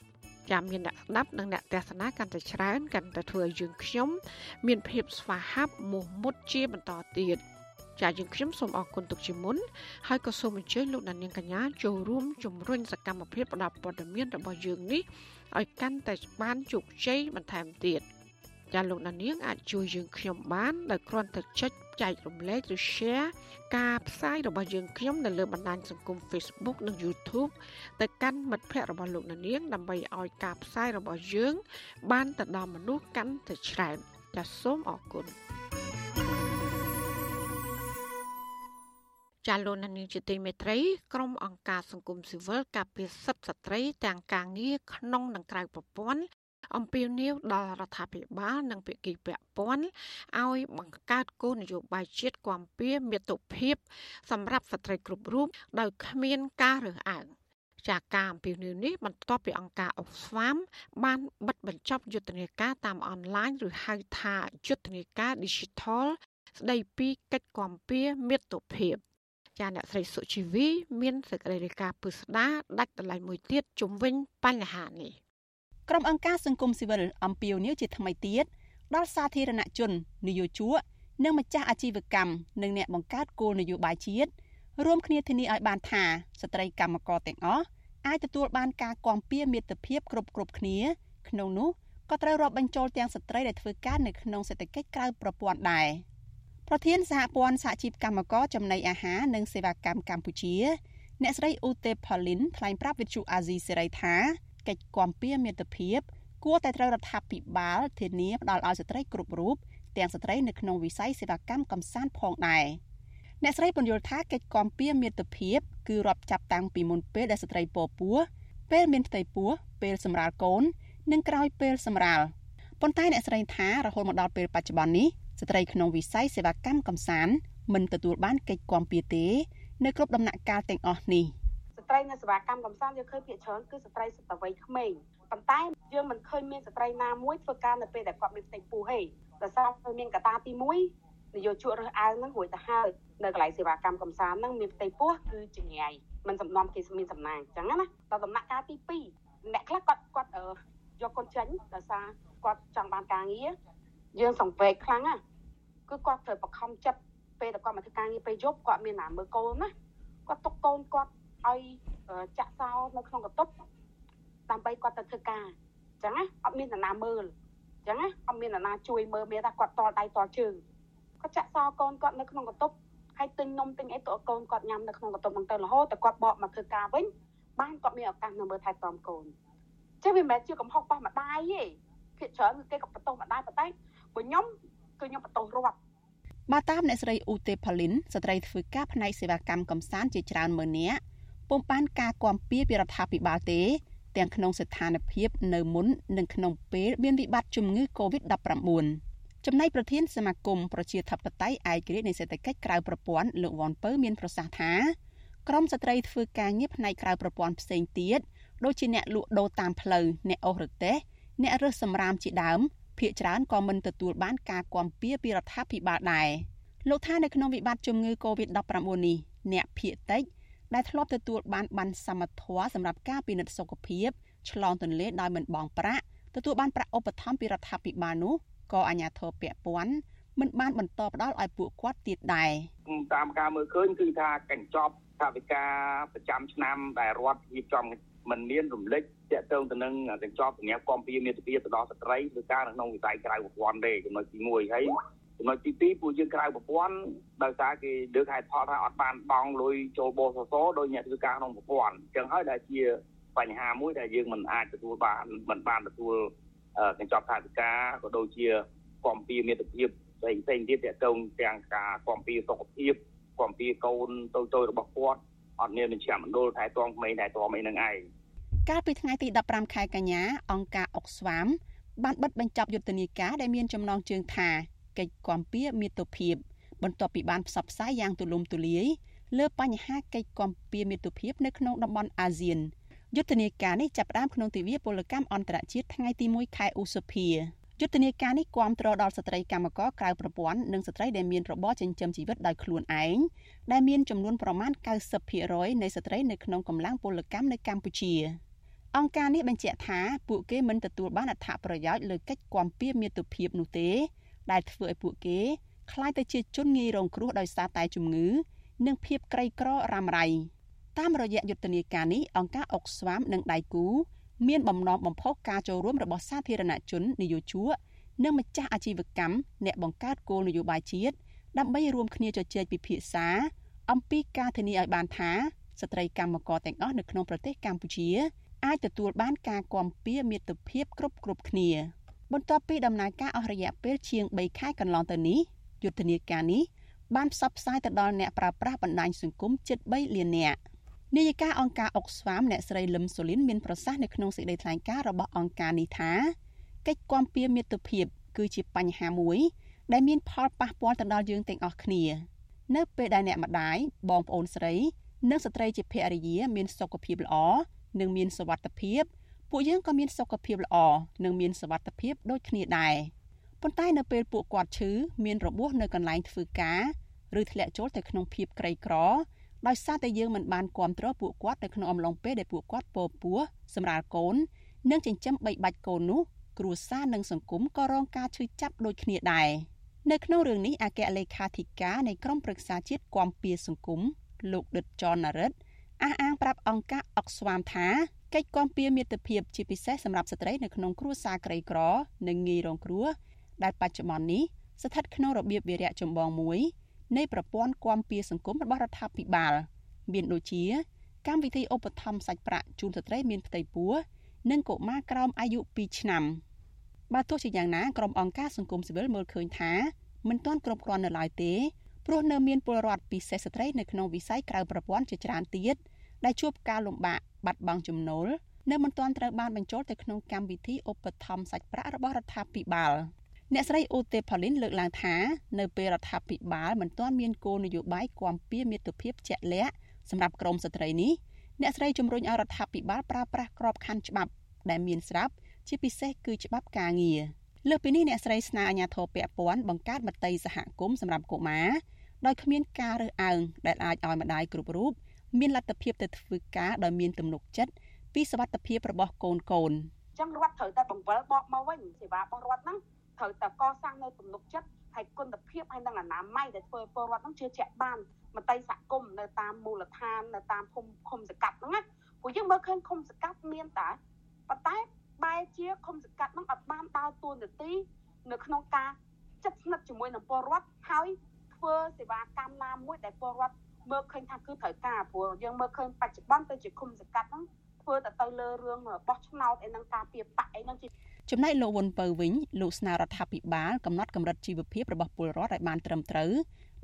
ចាំមានអ្នកស្ដាប់និងអ្នកទស្សនាកាន់តែច្រើនកាន់តែធ្វើឲ្យយើងខ្ញុំ មានភាពស្វាហាប់មោះមុតជាបន្តទៀតចាយើងខ្ញុំសូមអរគុណទុកជាមុនហើយក៏សូមអញ្ជើញលោកអ្នកនាងកញ្ញាចូលរួមជំរុញសកម្មភាពផ្តល់ព័ត៌មានរបស់យើងនេះឲ្យកាន់តែបានជោគជ័យបន្ថែមទៀត។ចាលោកណានៀងអាចជួយយើងខ្ញុំបានដោយគ្រាន់តែចុចចែករំលែកឬ share ការផ្សាយរបស់យើងខ្ញុំនៅលើបណ្ដាញសង្គម Facebook និង YouTube ទៅកាន់មិត្តភ័ក្តិរបស់លោកណានៀងដើម្បីឲ្យការផ្សាយរបស់យើង បានទៅដល់មនុស្សកាន់តែច្រើនចាសសូមអរគុណចាលោកនានីជាទីមេត្រីក្រុមអង្គការសង្គមស៊ីវិលការពារសិទ្ធិស្ត្រីទាំងការងារក្នុងនិងក្រៅប្រព័ន្ធ អំពាវនាវដល់រដ្ឋាភិបាលនិងភាគីពាក់ព័ន្ធឲ្យបង្កើតគោលនយោបាយជាតិគាំពៀមាតុភាព សម្រាប់ស្ត្រីគ្រប់រូបដោយគ្មានការរើសអើងចាកការអំពាវនាវនេះបន្ទាប់ពីអង្គការ Oxfam បានបិទបញ្ចប់យុទ្ធនាការតាមអនឡាញឬហៅថាយុទ្ធនាការ Digital ស្ដីពីកិច្ចគាំពៀមាតុភាពចាអ្នកស្រីសុជីវីមានសេចក្តីរាយការណ៍ពឹស្ដាដាច់តម្លៃមួយទៀតជំវិញបញ្ហានេះ ក្រុមអង្គការសង្គមស៊ីវិលអំពាវនាវជាថ្មីទៀតដល់សាធារណជននយោជកនិងម្ចាស់អាជីវកម្មនិងអ្នកបង្កើតគោលនយោបាយជាតិរួមគ្នាធានាឲ្យបានថាស្ត្រីកម្មករទាំងអស់អាចទទួលបានការគាំពៀមាតុភាពគ្រប់គ្រប់គ្នា ក្នុងនោះក៏ត្រូវរាប់បញ្ចូលទាំងស្ត្រីដែលធ្វើការនៅក្នុងសេដ្ឋកិច្ចក្រៅប្រព័ន្ធដែរប្រធានសហព័ន្ធសហជីពកម្មករចំណីអាហារនិងសេវាកម្មកម្ពុជា អ្នកស្រីអ៊ូតេផលីនថ្លែងប្រាប់វិទ្យុអាស៊ីសេរីថា កិច្ចគាំពៀមាតុភាពគួរតែត្រូវរដ្ឋាភិបាលធានាផ្ដល់ឲ្យស្ត្រីគ្រប់រូបទាំងស្ត្រីនៅក្នុងវិស័យសេវាកម្មកំសាន្តផងដែរអ្នកស្រីពន្យល់ថាកិច្ចគាំពៀមាតុភាពគឺរាប់ចាប់តាំងពីមុនពេលដែលស្ត្រីពពោះពេលមានផ្ទៃពោះពេលសម្រាលកូន និងក្រោយពេលសម្រាលប៉ុន្តែអ្នកស្រីថារហូតមកដល់ពេលបច្ចុប្បន្ននេះស្ត្រីក្នុងវិស័យសេវាកម្មកំសាន្តមិនទទួលបានកិច្ចគាំពៀទេ នៅគ្រប់ដំណាក់កាលទាំងអស់នេះ។ ត្រីនៅសេវាកម្មកំសាន្តយើងឃើញភាគច្រើនគឺស្ត្រីសិទ្ធិវ័យក្មេងប៉ុន្តែយើងមិនឃើញមានស្ត្រីណាមួយធ្វើការនៅពេលដែលគាត់មានផ្ទៃពោះទេដោយសារគឺមានកត្តាទី1នយោជករើសអើងហ្នឹងរួចទៅហើយនៅកន្លែងសេវាកម្មកំសាន្តហ្នឹងមានផ្ទៃពោះគឺចងាយមិនសំណំគេមានសំណាងអញ្ចឹងណាដល់ដំណាក់កាលទី2អ្នកខ្លះគាត់គាត់យកកូនចេញដោយសារគាត់ចង់បានការងារយើងសង្វេគខ្លាំងណាគឺគាត់ត្រូវបខំចិត្តពេលតែគាត់មកធ្វើការងារពេលយប់គាត់មានណាមើលកូនណាគាត់ទុកកូនគាត់ ឲ្យចាក់សោនៅក្នុងកតុបដើម្បីគាត់ទៅធ្វើការអញ្ចឹងណាអត់មានអ្នកណាមើលអញ្ចឹងណាអត់មានអ្នកណាជួយមើលមានតែគាត់តល់ដៃតល់ជើងគាត់ចាក់សោកូនគាត់នៅក្នុងកតុបហើយទិញនំទិញអីទៅកូនគាត់ញ៉ាំនៅក្នុងកតុបហ្នឹងទៅរហូតតែគាត់បកមកធ្វើការវិញបានគាត់មានឱកាសនៅមើលថែទាំកូនចេះវាមិនមែនជាកំហុសរបស់ម្ដាយទេភាគច្រើនគឺគេក៏បន្ទោសម្ដាយប៉ុន្តែបើខ្ញុំគឺខ្ញុំបន្ទោសរាប់បើតាមអ្នកស្រីអ៊ូតេផលីនស្ត្រីធ្វើការផ្នែកសេវាកម្មកំសាន្តជាច្រើនម៉ឺននាក់ ពុំបានការគាំពៀពីរដ្ឋាភិបាលទេ ទាំងក្នុងស្ថានភាពនៅមុននិងក្នុងពេលមានវិបត្តិជំងឺ Covid-19 ចំណែកប្រធានសមាគមប្រជាធិបតេយ្យឯករាជ្យនៃសេដ្ឋកិច្ចក្រៅប្រព័ន្ធលោកវ៉ាន់ពៅមានប្រសាសន៍ថាក្រមស្ត្រីធ្វើការងារផ្នែកក្រៅប្រព័ន្ធផ្សេងទៀតដូចជាអ្នកលក់ដូរតាមផ្លូវអ្នកអូសរទេះអ្នករើសសម្រាមជាដើមភ្នាក់ច្រើនក៏មិនទទួលបានការគាំពៀពីរដ្ឋាភិបាលដែរលោកថានៅក្នុងវិបត្តិជំងឺ Covid-19 នេះអ្នកភៀកតិច ដែលធ្លាប់ទទួលបានបានសមត្ថភាពសម្រាប់ការពិនិត្យសុខភាពឆ្លងទន្លេដោយមិនបង់ប្រាក់ទទួលបានប្រាក់ឧបត្ថម្ភពីរដ្ឋាភិបាលនោះក៏អាជ្ញាធរពាក់ព័ន្ធមិនបានបន្តផ្ដល់ឲ្យពួកគាត់ទៀតដែរតាមការមើលឃើញគឺថាកញ្ចប់ថាវិការប្រចាំឆ្នាំដែលរដ្ឋរៀបចំមិនមានរំលេចតាក់ទងទៅនឹងកញ្ចប់សម្រាប់គាំពៀមាតុភាពទៅដល់ស្ត្រីឬការនៅក្នុងវិស័យក្រៅប្រព័ន្ធទេចំណុចទី1ហើយ ចំណុចទី2ពួកយើងក្រៅប្រព័ន្ធដោយសារគេលើកហេតុផលថាអត់បានបង់លុយចូលបសសដោយអ្នកធ្វើការក្នុងប្រព័ន្ធអញ្ចឹងហើយដែលជាបញ្ហាមួយដែលយើងមិនអាចទទួលបានមិនបានទទួលកញ្ចប់ថវិកាក៏ដូចជាគំពីមាតុភាពផ្សេងផ្សេងទៀតទាក់ទងទាំងការគំពីសុខភាពគំពីកូនតូចៗរបស់គាត់អត់មានមជ្ឈមណ្ឌលថែទាំក្មេងថែទាំអីនឹងឯងកាលពីថ្ងៃទី15ខែកញ្ញាអង្គការអុកស្វាមបានបិទបញ្ចប់យុទ្ធនាការដែលមានចំណងជើងថា កិច្ចគាំពៀមាតុភាពបន្ទាប់ពីបានផ្សព្វផ្សាយយ៉ាងទូលំទូលាយលើបញ្ហាកិច្ចគាំពៀមាតុភាពនៅក្នុងតំបន់អាស៊ានយុទ្ធនាការនេះចាប់ផ្ដើមក្នុងទិវាពលកម្មអន្តរជាតិថ្ងៃទី1ខែឧសភាយុទ្ធនាការនេះគាំទ្រដល់ស្ត្រីកម្មករក្រៅប្រព័ន្ធនិងស្ត្រីដែលមានរបរចិញ្ចឹមជីវិតដោយខ្លួនឯងដែលមានចំនួនប្រមាណ90%នៃស្ត្រីនៅក្នុងកម្លាំងពលកម្មនៅកម្ពុជាអង្គការនេះបញ្ជាក់ថាពួកគេមិនទទួលបានអត្ថប្រយោជន៍លើកិច្ចគាំពៀមាតុភាពនោះទេ ដែលធ្វើឲ្យពួកគេក្លាយទៅជាជនងាយរងគ្រោះដោយសារតែជំងឺ និងភាពក្រីក្ររ៉ាំរ៉ៃតាមរយៈយុទ្ធនាការនេះអង្គការអុកស្វាមនិងដៃគូមានបំណងបំផុសការចូលរួមរបស់សាធារណជននិយោជកនិងម្ចាស់អាជីវកម្មអ្នកបង្កើតគោលនយោបាយជាតិដើម្បីរួមគ្នាជជែកពិភាក្សា អំពីការធានាឲ្យបានថាស្ត្រីកម្មករទាំងអស់នៅក្នុងប្រទេសកម្ពុជា អាចទទួលបានការគាំពៀមេត្តាភាពគ្រប់គ្រប់គ្នា បន្ទាប់ពីដំណើរការអស់រយៈពេលជាង3ខែកន្លងទៅនេះយុទ្ធនាការនេះបានផ្សព្វផ្សាយទៅដល់អ្នកប្រើប្រាស់បណ្ដាញសង្គមជិត3លាននាក់នាយិកាអង្គការអុកស្វាមអ្នកស្រីលឹមសូលីនមានប្រសាសន៍នៅក្នុងសេចក្តីថ្លែងការណ៍របស់អង្គការនេះថាកិច្ចគាំពៀមាតុភាពគឺជាបញ្ហាមួយ ដែលមានផលប៉ះពាល់ទៅដល់យើងទាំងអស់គ្នា នៅពេលដែលអ្នកម្ដាយបងប្អូនស្រី និងស្ត្រីជាភរិយាមានសុខភាពល្អនិងមានសុវត្ថិភាព ពួកយើងក៏មានសុខភាពល្អនិងមានសុវត្ថិភាពដូចគ្នាដែរប៉ុន្តែនៅពេលពួកគាត់ឈឺមានរបួសនៅកន្លែងធ្វើការឬធ្លាក់ចូលទៅក្នុងភាពក្រីក្រដោយសារតែយើងមិនបានគ្រប់គ្រងពួកគាត់នៅក្នុងអំឡុងពេលដែលពួកគាត់ពោពោះសម្រាលកូន និងចិញ្ចឹមបីបាច់កូននោះគ្រួសារនិងសង្គមក៏រងការឈឺចាប់ដូចគ្នាដែរនៅក្នុងរឿងនេះអគ្គលេខាធិការនៃក្រមប្រឹក្សាជាតិគាំពៀសង្គមលោកដិតចនណារិត អះអាងប្រាប់អង្គការអុកស្វាមថាកិច្ចគាំពៀមាតុភាពជាពិសេសសម្រាប់ស្ត្រីនៅក្នុងគ្រួសារក្រីក្រ និងងាយរងគ្រោះដែលបច្ចុប្បន្ននេះស្ថិតក្នុងរបៀបវិរៈចម្បងមួយនៃប្រព័ន្ធគាំពៀសង្គមរបស់រដ្ឋាភិបាល មានដូចជា កម្មវិធីឧបត្ថម្ភសាច់ប្រាក់ជូនស្ត្រីមានផ្ទៃពោះនិងកុមារក្រោមអាយុ2ឆ្នាំបើទោះជាយ៉ាងណាក្រុមអង្គការសង្គមស៊ីវិលមើលឃើញថាមិនទាន់គ្រប់គ្រាន់នៅឡើយទេព្រោះនៅមានពលរដ្ឋពិសេសស្ត្រីនៅក្នុងវិស័យក្រៅប្រព័ន្ធជាច្រើនទៀត ដែលជួបការលំបាកបាត់បង់ចំណូលនៅមិនទាន់ត្រូវបានបញ្ចូលទៅក្នុងកម្មវិធីឧបត្ថម្ភសាច់ប្រាក់របស់រដ្ឋាភិបាលអ្នកស្រីអូទេផូលីនលើកឡើងថានៅពេលរដ្ឋាភិបាលមិនទាន់មានគោលនយោបាយគាំពៀមាតុភាពជាក់លាក់សម្រាប់ក្រមស្ត្រីនេះអ្នកស្រីជំរុញឲ្យរដ្ឋាភិបាលប្រើប្រាស់ក្របខ័ណ្ឌច្បាប់ដែលមានស្រាប់ជាពិសេសគឺច្បាប់ការងារលើសពីនេះអ្នកស្រីស្នើអាជ្ញាធរពាក់ព័ន្ធបង្កើតមតិសហគមន៍សម្រាប់កុមារដោយគ្មានការរើសអើងដែលអាចឲ្យម្ដាយគ្រប់រូប មានលទ្ធភាពទៅធ្វើការដោយមានទំនុកចិត្តពីសវត្ថភាពរបស់កូនកូនអញ្ចឹងរដ្ឋត្រូវតែបង្វិលបកមកវិញសេវារបស់រដ្ឋហ្នឹងត្រូវតែកសាងនៅទំនុកចិត្តហើយគុណភាពហើយនឹងអនាម័យដែលធ្វើឲ្យពលរដ្ឋហ្នឹងជឿជាក់បានមតិសហគមន៍នៅតាមមូលដ្ឋាននៅតាមភូមិឃុំសង្កាត់ហ្នឹងណាព្រោះយើងមើលឃើញឃុំសង្កាត់មានតែប៉ុន្តែបែរជាឃុំសង្កាត់ហ្នឹងអត់បានដើរតួនាទីនៅក្នុងការចិត្តស្និទ្ធជាមួយនឹងពលរដ្ឋហើយធ្វើសេវាកម្មណាមួយដែលពលរដ្ឋ មើលឃើញថាគឺត្រូវការព្រោះយើងមើលឃើញបច្ចុប្បន្នទៅជាឃុំសង្កាត់ហ្នឹងធ្វើតែទៅលើរឿងបោះឆ្នោតអីហ្នឹងការពៀបាក់អីហ្នឹងជាចំណែកលោកវុនពៅវិញលោកស្នើរដ្ឋាភិបាលកំណត់កម្រិតជីវភាពរបស់ពលរដ្ឋឲ្យបានត្រឹមត្រូវ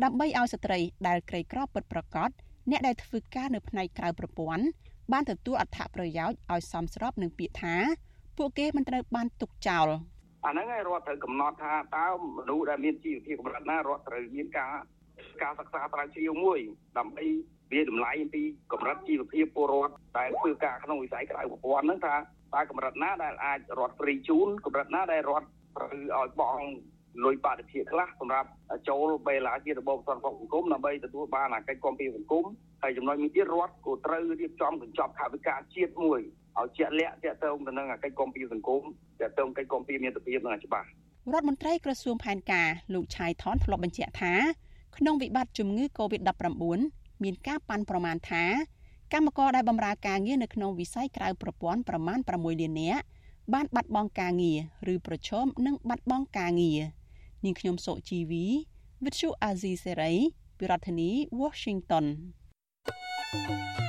ដើម្បីឲ្យស្ត្រីដែលក្រីក្រពិតប្រាកដអ្នកដែលធ្វើការនៅផ្នែកក្រៅប្រព័ន្ធបានទទួលអត្ថប្រយោជន៍ឲ្យសមស្របនឹងពាក្យថា ពួកគេមិនត្រូវបានទុកចោលអាហ្នឹងឯងរដ្ឋត្រូវកំណត់ថាតើមនុស្សដែលមានជីវភាពកម្រិតណារដ្ឋត្រូវមានការ ការសិក្សាស្រាវជ្រាវមួយដើម្បីវាតម្លៃពីកម្រិតជីវភាពពលរដ្ឋដែលធ្វើការក្នុងវិស័យក្រៅប្រព័ន្ធហ្នឹងថាតើកម្រិតណាដែលអាចរត់ហ្វ្រីជូនកម្រិតណាដែលរត់ត្រូវឲ្យបងលុយបរិភាគខ្លះសម្រាប់ចូលបេឡាជារបបសន្តិសុខសង្គមដើម្បីទទួលបានអាកិច្ចគាំពារសង្គមហើយចំណុចមួយទៀតរដ្ឋក៏ត្រូវរៀបចំកញ្ចប់ថវិកាជាតិមួយឲ្យជាក់លាក់ទាក់ទងទៅនឹងអាកិច្ចគាំពារសង្គមទាក់ទងកិច្ចគាំពារមាតុភាពនឹងឲ្យច្បាស់រដ្ឋមន្ត្រីក្រសួងផែនការលោកឆៃថនធ្លាប់បញ្ជាក់ថា ក្នុងវិបត្តិជំងឺ Covid-19 មានការប៉ាន់ប្រមាណថាកម្មករដែលបម្រើការងារនៅក្នុងវិស័យក្រៅប្រព័ន្ធប្រមាណ6លាននាក់បានបាត់បង់ការងារឬប្រឈមនឹងបាត់បង់ការងារនាងខ្ញុំសុជីវី Vithu Azizi Serai ពីរដ្ឋធានី Washington thank you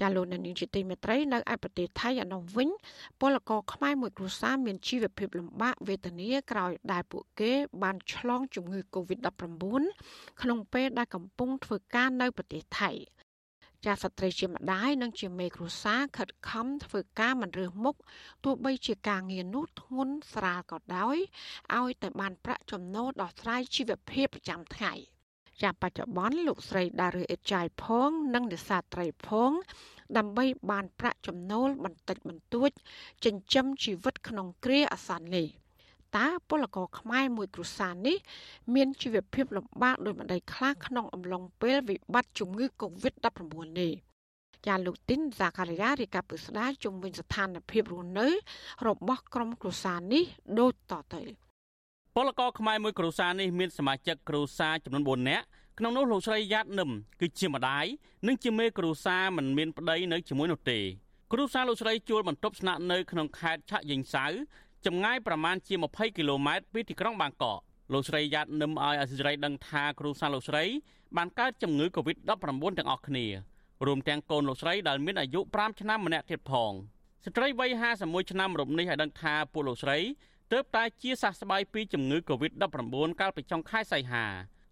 ចាលោកនានីជាទីមេត្រីនៅឯប្រទេសថៃឯនោះវិញពលករខ្មែរមួយគ្រួសារមានជីវភាពលំបាកវេទនាក្រោយដែលពួកគេបានឆ្លងជំងឺ Covid-19 ក្នុងពេលដែលកំពុងធ្វើការនៅប្រទេសថៃចាស្ត្រីជាម្ដាយនិងជាមេគ្រួសារខិតខំធ្វើការមិនរើសមុខទោះបីជាការងារនោះធ្ងន់ស្រាលក៏ដោយឲ្យតែបានប្រាក់ចំណូលដោះស្រាយជីវភាពប្រចាំថ្ងៃ។ ចាប់បច្ចុប្បន្នលោកស្រីដារឿអេតចាយផង និងនេសាទត្រីផង ដើម្បីបានប្រាក់ចំណូលបន្តិចបន្តួចចិញ្ចឹមជីវិតក្នុងគ្រាអាសន្ននេះតើពលករខ្មែរមួយគ្រួសារនេះមានជីវភាពលំបាកដោយម្ដេចខ្លះក្នុងអំឡុងពេលវិបត្តិជំងឺ Covid-19 នេះចាលោកទីនសាការីយ៉ារីកាពឹស្ដាជំវិញស្ថានភាពរស់នៅ របស់ក្រុមគ្រួសារនេះដូចតទៅ ពលករខ្មែរមួយគ្រួសារនេះមានសមាជិកគ្រួសារចំនួន4នាក់ក្នុងនោះលោកស្រីយ៉ាតនឹមគឺជាម្ដាយនិងជាមេគ្រួសារមិនមានប្តីនៅជាមួយនោះទេគ្រួសារលោកស្រីជួលបន្ទប់ស្នាក់នៅក្នុងខេត្តឆាយិញសៅចម្ងាយប្រមាណជា20គីឡូម៉ែត្រពីទីក្រុងបាងកកលោកស្រីយ៉ាតនឹមឲ្យអសិរ័យដឹងថាគ្រួសារលោកស្រីបានកើតជំងឺ Covid-19 ទាំងអស់គ្នារួមទាំងកូនលោកស្រីដែលមានអាយុ5ឆ្នាំម្នាក់ទៀតផងស្ត្រីវ័យ51ឆ្នាំរំនេះឲ្យដឹងថាពួកលោកស្រី ទើបតែជាសះស្បើយពីជំងឺ Covid-19 កាលពីចុងខែសីហា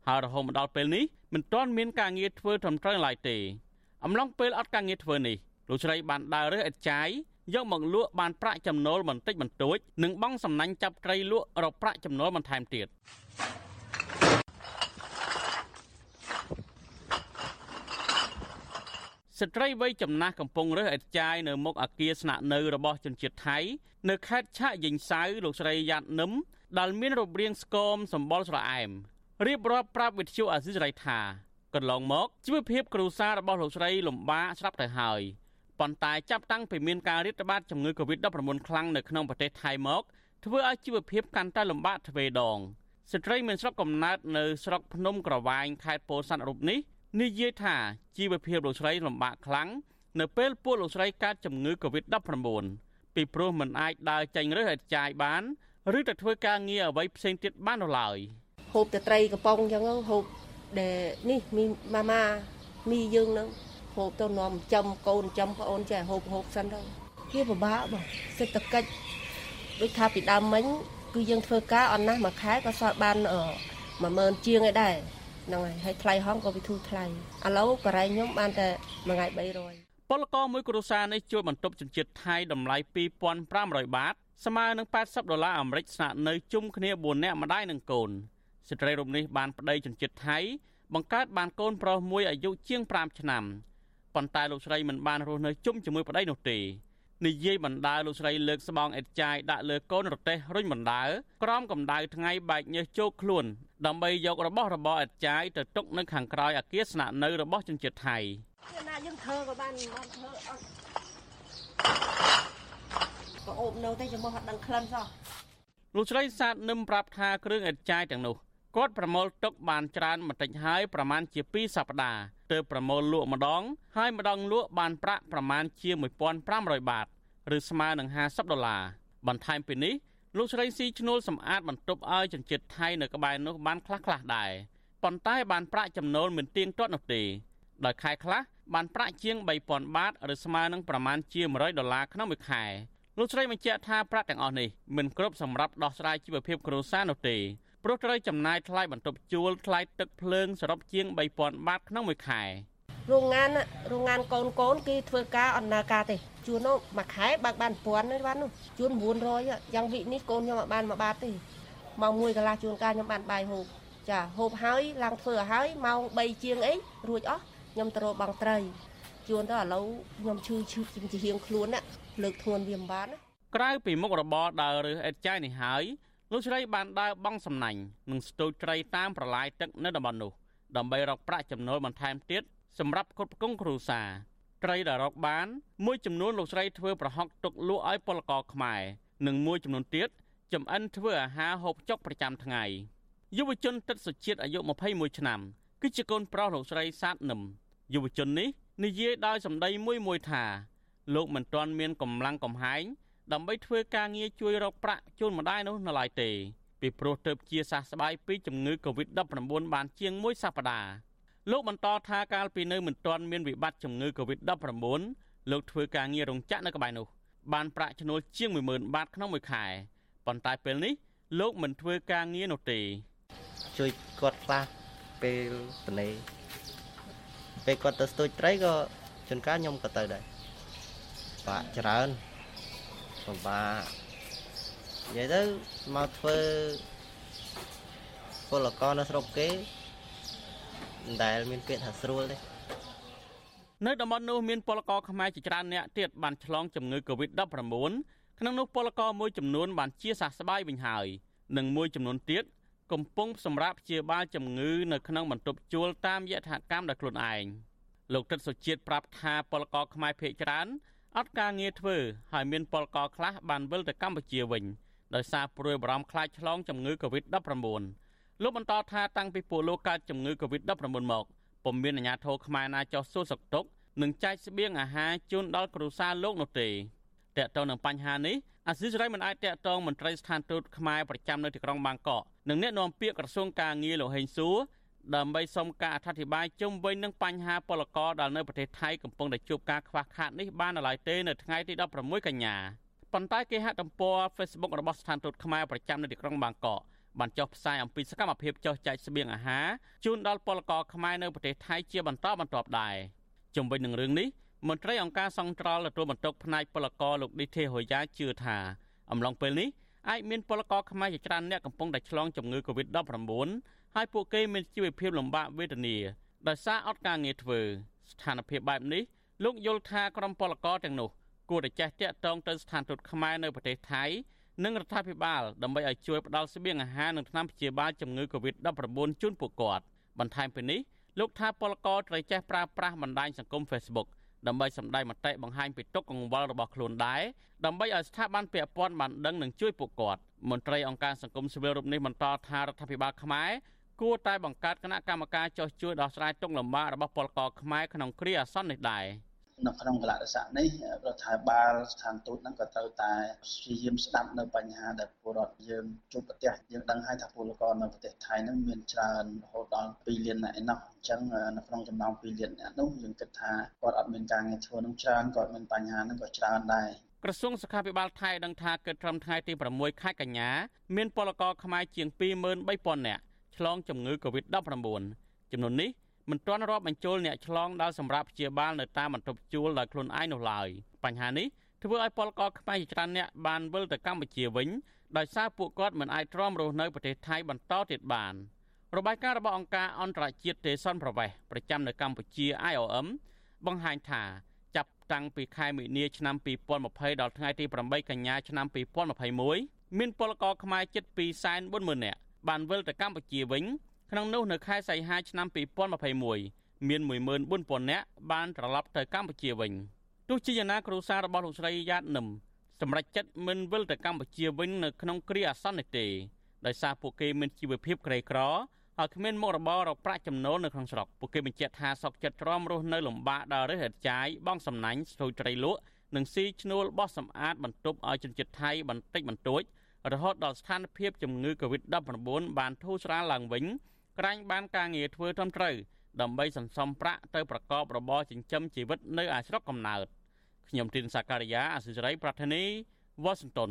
ហើយរហូតមកដល់ពេលនេះមិនទាន់មានការងារធ្វើត្រឹមត្រូវឡើយទេអំឡុងពេលអត់ការងារធ្វើនេះលោកស្រីបានដើររើសឥតចាយយកមកលក់បានប្រាក់ចំណូលបន្តិចបន្តួចនិងបង់សំណាញ់ចាប់ត្រីលក់រកប្រាក់ចំណូលបន្ថែមទៀត ស្ត្រីវ័យចំណាស់កំពុងរើសឥតចាយនៅមុខអគារស្នាក់នៅរបស់ជនជាតិថៃ នៅខេត្តឆាកយិញសៅលោកស្រីយ៉ាត់នឹមដែលមានរូបរាងស្គមសម្បុរស្រអែមរៀបរាប់ប្រាប់វិទ្យុអាស៊ីសេរីថាកន្លងមកជីវភាពគ្រួសាររបស់លោកស្រីលំបាកស្រាប់ទៅហើយប៉ុន្តែចាប់តាំងពីមានការរាតត្បាតជំងឺ Covid-19 ខ្លាំងនៅក្នុងប្រទេសថៃមកធ្វើឲ្យជីវភាពកាន់តែលំបាកទ្វេដងស្ត្រីមានស្រុកកំណើតនៅស្រុកភ្នំក្រវ៉ាញខេត្តពោធិ៍សាត់រូបនេះ និយាយថាជីវភាពលោកស្រីលំបាកខ្លាំងនៅពេលពួកលោកស្រីកើតជំងឺ Covid-19 ពីព្រោះមិនអាចដើរចេញរើសឲ្យចាយបានឬទៅធ្វើការងារអ្វីផ្សេងទៀតបាននោះឡើយ។ហូបតែត្រីកំប៉ុងអញ្ចឹងហូបដែលនេះមីម៉ាម៉ាមីយើងហ្នឹងហូបទៅនាំចំកូនចំប្អូនចេះហូបហូបសិនទៅវាពិបាកបងសេដ្ឋកិច្ចដូចថាពីដើមមិញគឺយើងធ្វើការអត់ណាស់មួយខែក៏សល់បាន10000ជាងឯដែរ ហ្នឹងហើយហើយថ្លៃហងក៏វាធូរថ្លៃឥឡូវកន្លែងខ្ញុំបានតែមួយថ្ងៃ300ពលករមួយគ្រួសារនេះជួលបន្ទប់ជនជាតិថៃតម្លៃ2500បាតស្មើនឹង80ដុល្លារអាមេរិកស្នាក់នៅជុំគ្នា4នាក់ម្ដាយនិងកូនស្ត្រីរូបនេះបានប្តីជនជាតិថៃបង្កើតបានកូនប្រុសមួយអាយុជាង5ឆ្នាំប៉ុន្តែលោកស្រីមិនបានរស់នៅជុំជាមួយប្តីនោះទេ និយាយបណ្ដាលោកស្រីលើកស្បង់អេតចាយដាក់លើកូនរទេះរុញបណ្ដាក្រោមកម្ដៅថ្ងៃបែកញើសជោកខ្លួនដើម្បីយករបស់របរអេតចាយទៅទុកនៅខាងក្រោយអគារស្នាក់នៅរបស់ជនជាតិថៃណាយើងធ្វើក៏បានបានធ្វើអត់ក៏អូបនៅតែចំោះអត់ដឹងក្លិនសោះលោកស្រីសាទនឹមប្រាប់ថាគ្រឿងអេតចាយទាំងនោះ គាត់ប្រមូលទុកបានច្រើនបន្តិចហើយប្រមាណជា2សប្តាហ៍ទើបប្រមូលលក់ម្ដង ហើយម្ដងលក់បានប្រាក់ប្រមាណជា1500បាតឬស្មើនឹង50ដុល្លារបន្ថែមពីនេះលោកស្រីស៊ីឈ្នួលសម្អាតបន្ទប់ឲ្យជនជាតិថៃនៅក្បែរនោះបានខ្លះខ្លះដែរប៉ុន្តែបានប្រាក់ចំណូលមិនទៀងទាត់នោះទេដោយខែខ្លះបានប្រាក់ជាង3000បាតឬស្មើនឹងប្រមាណជា100ដុល្លារក្នុងមួយខែលោកស្រីបញ្ជាក់ថាប្រាក់ទាំងអស់នេះមិនគ្រប់សម្រាប់ដោះស្រាយជីវភាពគ្រួសារនោះទេ ព្រោះត្រូវចំណាយថ្លៃបន្ទប់ជួលថ្លៃទឹកភ្លើងសរុបជាង3000បាតក្នុងមួយខែរោងងានរោងងានកូនកូនគេធ្វើការអន្តរការទេជួននោះមួយខែបើកបាន1000ទេបាននោះជួន900យ៉ាងវិនេះកូនខ្ញុំអត់បានមួយបាតទេម៉ោង1កន្លះជួនកាលខ្ញុំបានបាយហូបចាហូបហើយឡើងធ្វើឲ្យហើយម៉ោង3ជាងអីរួចអស់ខ្ញុំទៅរកបងត្រីជួនទៅឥឡូវខ្ញុំឈឺឈឺជាជាហៀងខ្លួនណាលើកធ្ងន់វាមិនបានណាក្រៅពីមុខរបរដើររើសអេតចាយនេះហើយ លោកស្រីបានដើរបង់សំណាញ់និងស្ទូចត្រីតាមប្រឡាយទឹកនៅតំបន់នោះដើម្បីរកប្រាក់ចំណូលបន្ថែមទៀតសម្រាប់គ្រប់គ្រងគ្រួសារត្រីដែលរកបានមួយចំនួនលោកស្រីធ្វើប្រហុកទុកលក់ឲ្យពលករខ្មែរនិងមួយចំនួនទៀតចំអិនធ្វើអាហារហូបចុកប្រចាំថ្ងៃយុវជនទឹកសុជាតិអាយុ21ឆ្នាំគឺជាកូនប្រុសលោកស្រីសាទនឹមយុវជននេះនិយាយដោយសម្ដីមួយមួយថាលោកមិនទាន់មានកម្លាំងកំហែង ដើម្បីធ្វើការងារជួយរកប្រាក់ជូនម្ដាយនោះនៅឡើយទេពីព្រោះទៅជាសះស្បើយពីជំងឺ Covid-19 បានជាងមួយសប្តាហ៍លោកបន្តថាកាលពីនៅមិនទាន់មានវិបត្តិជំងឺ Covid-19 លោកធ្វើការងាររោងចក្រនៅក្បែរនោះបានប្រាក់ចំណូលជាង10000បាតក្នុងមួយខែប៉ុន្តែពេលនេះលោកមិនធ្វើការងារនោះទេជួយគាត់ខ្លះពេលត្នេពេលគាត់ទៅស្ទូចត្រីក៏ជួនកាលខ្ញុំក៏ទៅដែរបាក់ច្រើន ពិបាកនិយាយទៅមកធ្វើពលករនៅស្រុកគេមិនដែលមានពាក្យថាស្រួលទេនៅតំបន់នោះមានពលករខ្មែរជាច្រើនអ្នកទៀតបានឆ្លងជំងឺ Covid-19 ក្នុងនោះពលករមួយចំនួនបានជាសះស្បើយវិញហើយនិងមួយចំនួនទៀតកំពុងសម្រាប់ព្យាបាលជំងឺនៅក្នុងបន្ទប់ជួលតាមយថាកម្មដោយខ្លួនឯងលោកទឹកសុជាតិប្រាប់ថាពលករខ្មែរភ័យច្រើន អត់ការងារធ្វើហើយមានពលករខ្លះបានវិលទៅកម្ពុជាវិញដោយសារព្រួយបារម្ភខ្លាចឆ្លងជំងឺ Covid-19 លោកបន្តថាតាំងពីពួកលោកកើតជំងឺ Covid-19 មកពុំមានអាជ្ញាធរខ្មែរណាចោះសួរសុខទុក្ខនិងចែកស្បៀងអាហារជូនដល់គ្រួសារលោកនោះទេតើតើនឹងបញ្ហានេះអាស៊ីសេរីមិនអាចតាក់ទងមន្ត្រីស្ថានទូតខ្មែរប្រចាំនៅទីក្រុងបាងកកនិងអ្នកនាំពាក្យក្រសួងការងារលោកហេងសួរ ដើម្បីសុំការអធិប្បាយជុំវិញនឹងបញ្ហាពលករដែលនៅប្រទេសថៃកំពុងតែជួបការខ្វះខាតនេះបាននៅឡើយទេនៅថ្ងៃទី16កញ្ញាប៉ុន្តែគេហទំព័រ Facebook របស់ស្ថានទូតខ្មែរប្រចាំនៅទីក្រុងបាងកកបានចុះផ្សាយអំពីសកម្មភាពចុះចែកស្បៀងអាហារជូនដល់ពលករខ្មែរនៅប្រទេសថៃជាបន្តបន្ទាប់ដែរជុំវិញនឹងរឿងនេះមន្ត្រីអង្គការសង្ត្រល់ទទួលបន្ទុកផ្នែកពលករលោកឌីទេហូយ៉ាជឿថាអំឡុងពេលនេះអាចមានពលករខ្មែរជាច្រើនអ្នកកំពុងតែឆ្លងជំងឺ Covid-19 ហើយពួកគេមានជីវភាពលំបាកវេទនាដោយសារអត់ការងារធ្វើស្ថានភាពបែបនេះលោកយល់ថាក្រុមពលករទាំងនោះគួរតែចេះតាក់ទងទៅស្ថានទូតខ្មែរនៅប្រទេសថៃនិងរដ្ឋាភិបាលដើម្បីឲ្យជួយផ្ដល់ស្បៀងអាហារនិងថ្នាំព្យាបាលជំងឺ Covid-19 ជូនពួកគាត់បន្ថែមពីនេះលោកថាពលករត្រូវចេះប្រើប្រាស់បណ្ដាញសង្គម Facebook ដើម្បីសម្ដែងមតិបង្ហាញពីទុកកង្វល់របស់ខ្លួនដែរដើម្បីឲ្យស្ថាប័នពាក់ព័ន្ធបានដឹងនិងជួយពួកគាត់មន្ត្រីអង្គការសង្គមស៊ីវិលរូបនេះបន្តថារដ្ឋាភិបាលខ្មែរ គួរតែបង្កើតគណៈកម្មការចុះជួយដោះស្រាយទុកលំបាករបស់ពលករខ្មែរក្នុងគ្រាអាសន្ននេះដែរនៅក្នុងកលៈទេសៈនេះរដ្ឋាភិបាលស្ថានទូតហ្នឹងក៏ត្រូវតែព្យាយាមស្ដាប់នៅបញ្ហាដែលពលរដ្ឋយើងជួបប្រទះយើងដឹងហើយថាពលករនៅប្រទេសថៃហ្នឹងមានច្រើនរហូតដល់2លានអ្នកឯណោះអញ្ចឹងនៅក្នុងចំណោម2លានអ្នកនោះយើងគិតថាគាត់អត់មានការងារធ្វើនឹងច្រើនគាត់មានបញ្ហាហ្នឹងក៏ច្រើនដែរក្រសួងសុខាភិបាលថៃដឹងថាគិតត្រឹមថ្ងៃទី6ខែកញ្ញាមានពលករខ្មែរជាង23000នាក់ ឆ្លងជំងឺ Covid-19 ចំនួននេះមិនទាន់រាប់បញ្ចូលអ្នកឆ្លងដល់សម្រាប់ព្យាបាលនៅតាមបន្ទប់ជួលដោយខ្លួនឯងនោះឡើយបញ្ហានេះធ្វើឲ្យពលករខ្មែរជាច្រើនអ្នកបានវិលទៅកម្ពុជាវិញដោយសារពួកគាត់មិនអាចទ្រាំរស់នៅប្រទេសថៃបន្តទៀតបានរបាយការណ៍របស់អង្គការអន្តរជាតិទេសុនប្រវេសប្រចាំនៅកម្ពុជា IOM បង្ហាញថាចាប់តាំងពីខែមិនិនាឆ្នាំ2020ដល់ថ្ងៃទី8កញ្ញាឆ្នាំ2021មានពលករខ្មែរជិត240,000នាក់ បានវិលទៅកម្ពុជាវិញក្នុងនោះនៅខែសីហាឆ្នាំ2021មាន14000នាក់បានត្រឡប់ទៅកម្ពុជាវិញទោះជាយ៉ាងណាគ្រួសាររបស់លោកស្រីយ៉ាតនឹមសម្រេចចិត្តមិនវិលទៅកម្ពុជាវិញនៅក្នុងគ្រាអាសន្ននេះទេដោយសារពួកគេមានជីវភាពក្រីក្រហើយគ្មានមុខរបររកប្រាក់ចំណូលនៅក្នុងស្រុកពួកគេបញ្ជាក់ថាសោកចិត្តទ្រាំរស់នៅលំបាកដល់រើសអត់ចាយបងសំណាញ់ស្ទូចត្រីលក់និងស៊ីឈ្នួលបោះសម្អាតបន្ទប់ឲ្យជនជាតិថៃបន្តិចបន្តួច រហូតដល់ស្ថានភាពជំងឺ Covid-19 បានធូរស្រាលឡើងវិញក្រាញ់បានការងារធ្វើត្រឹមត្រូវដើម្បីសន្សំប្រាក់ទៅប្រកបរបរចិញ្ចឹមជីវិតនៅឯស្រុកកំណើតខ្ញុំទីនសាការីយ៉ាអសិរ័យប្រធានីវ៉ាស៊ីនតោន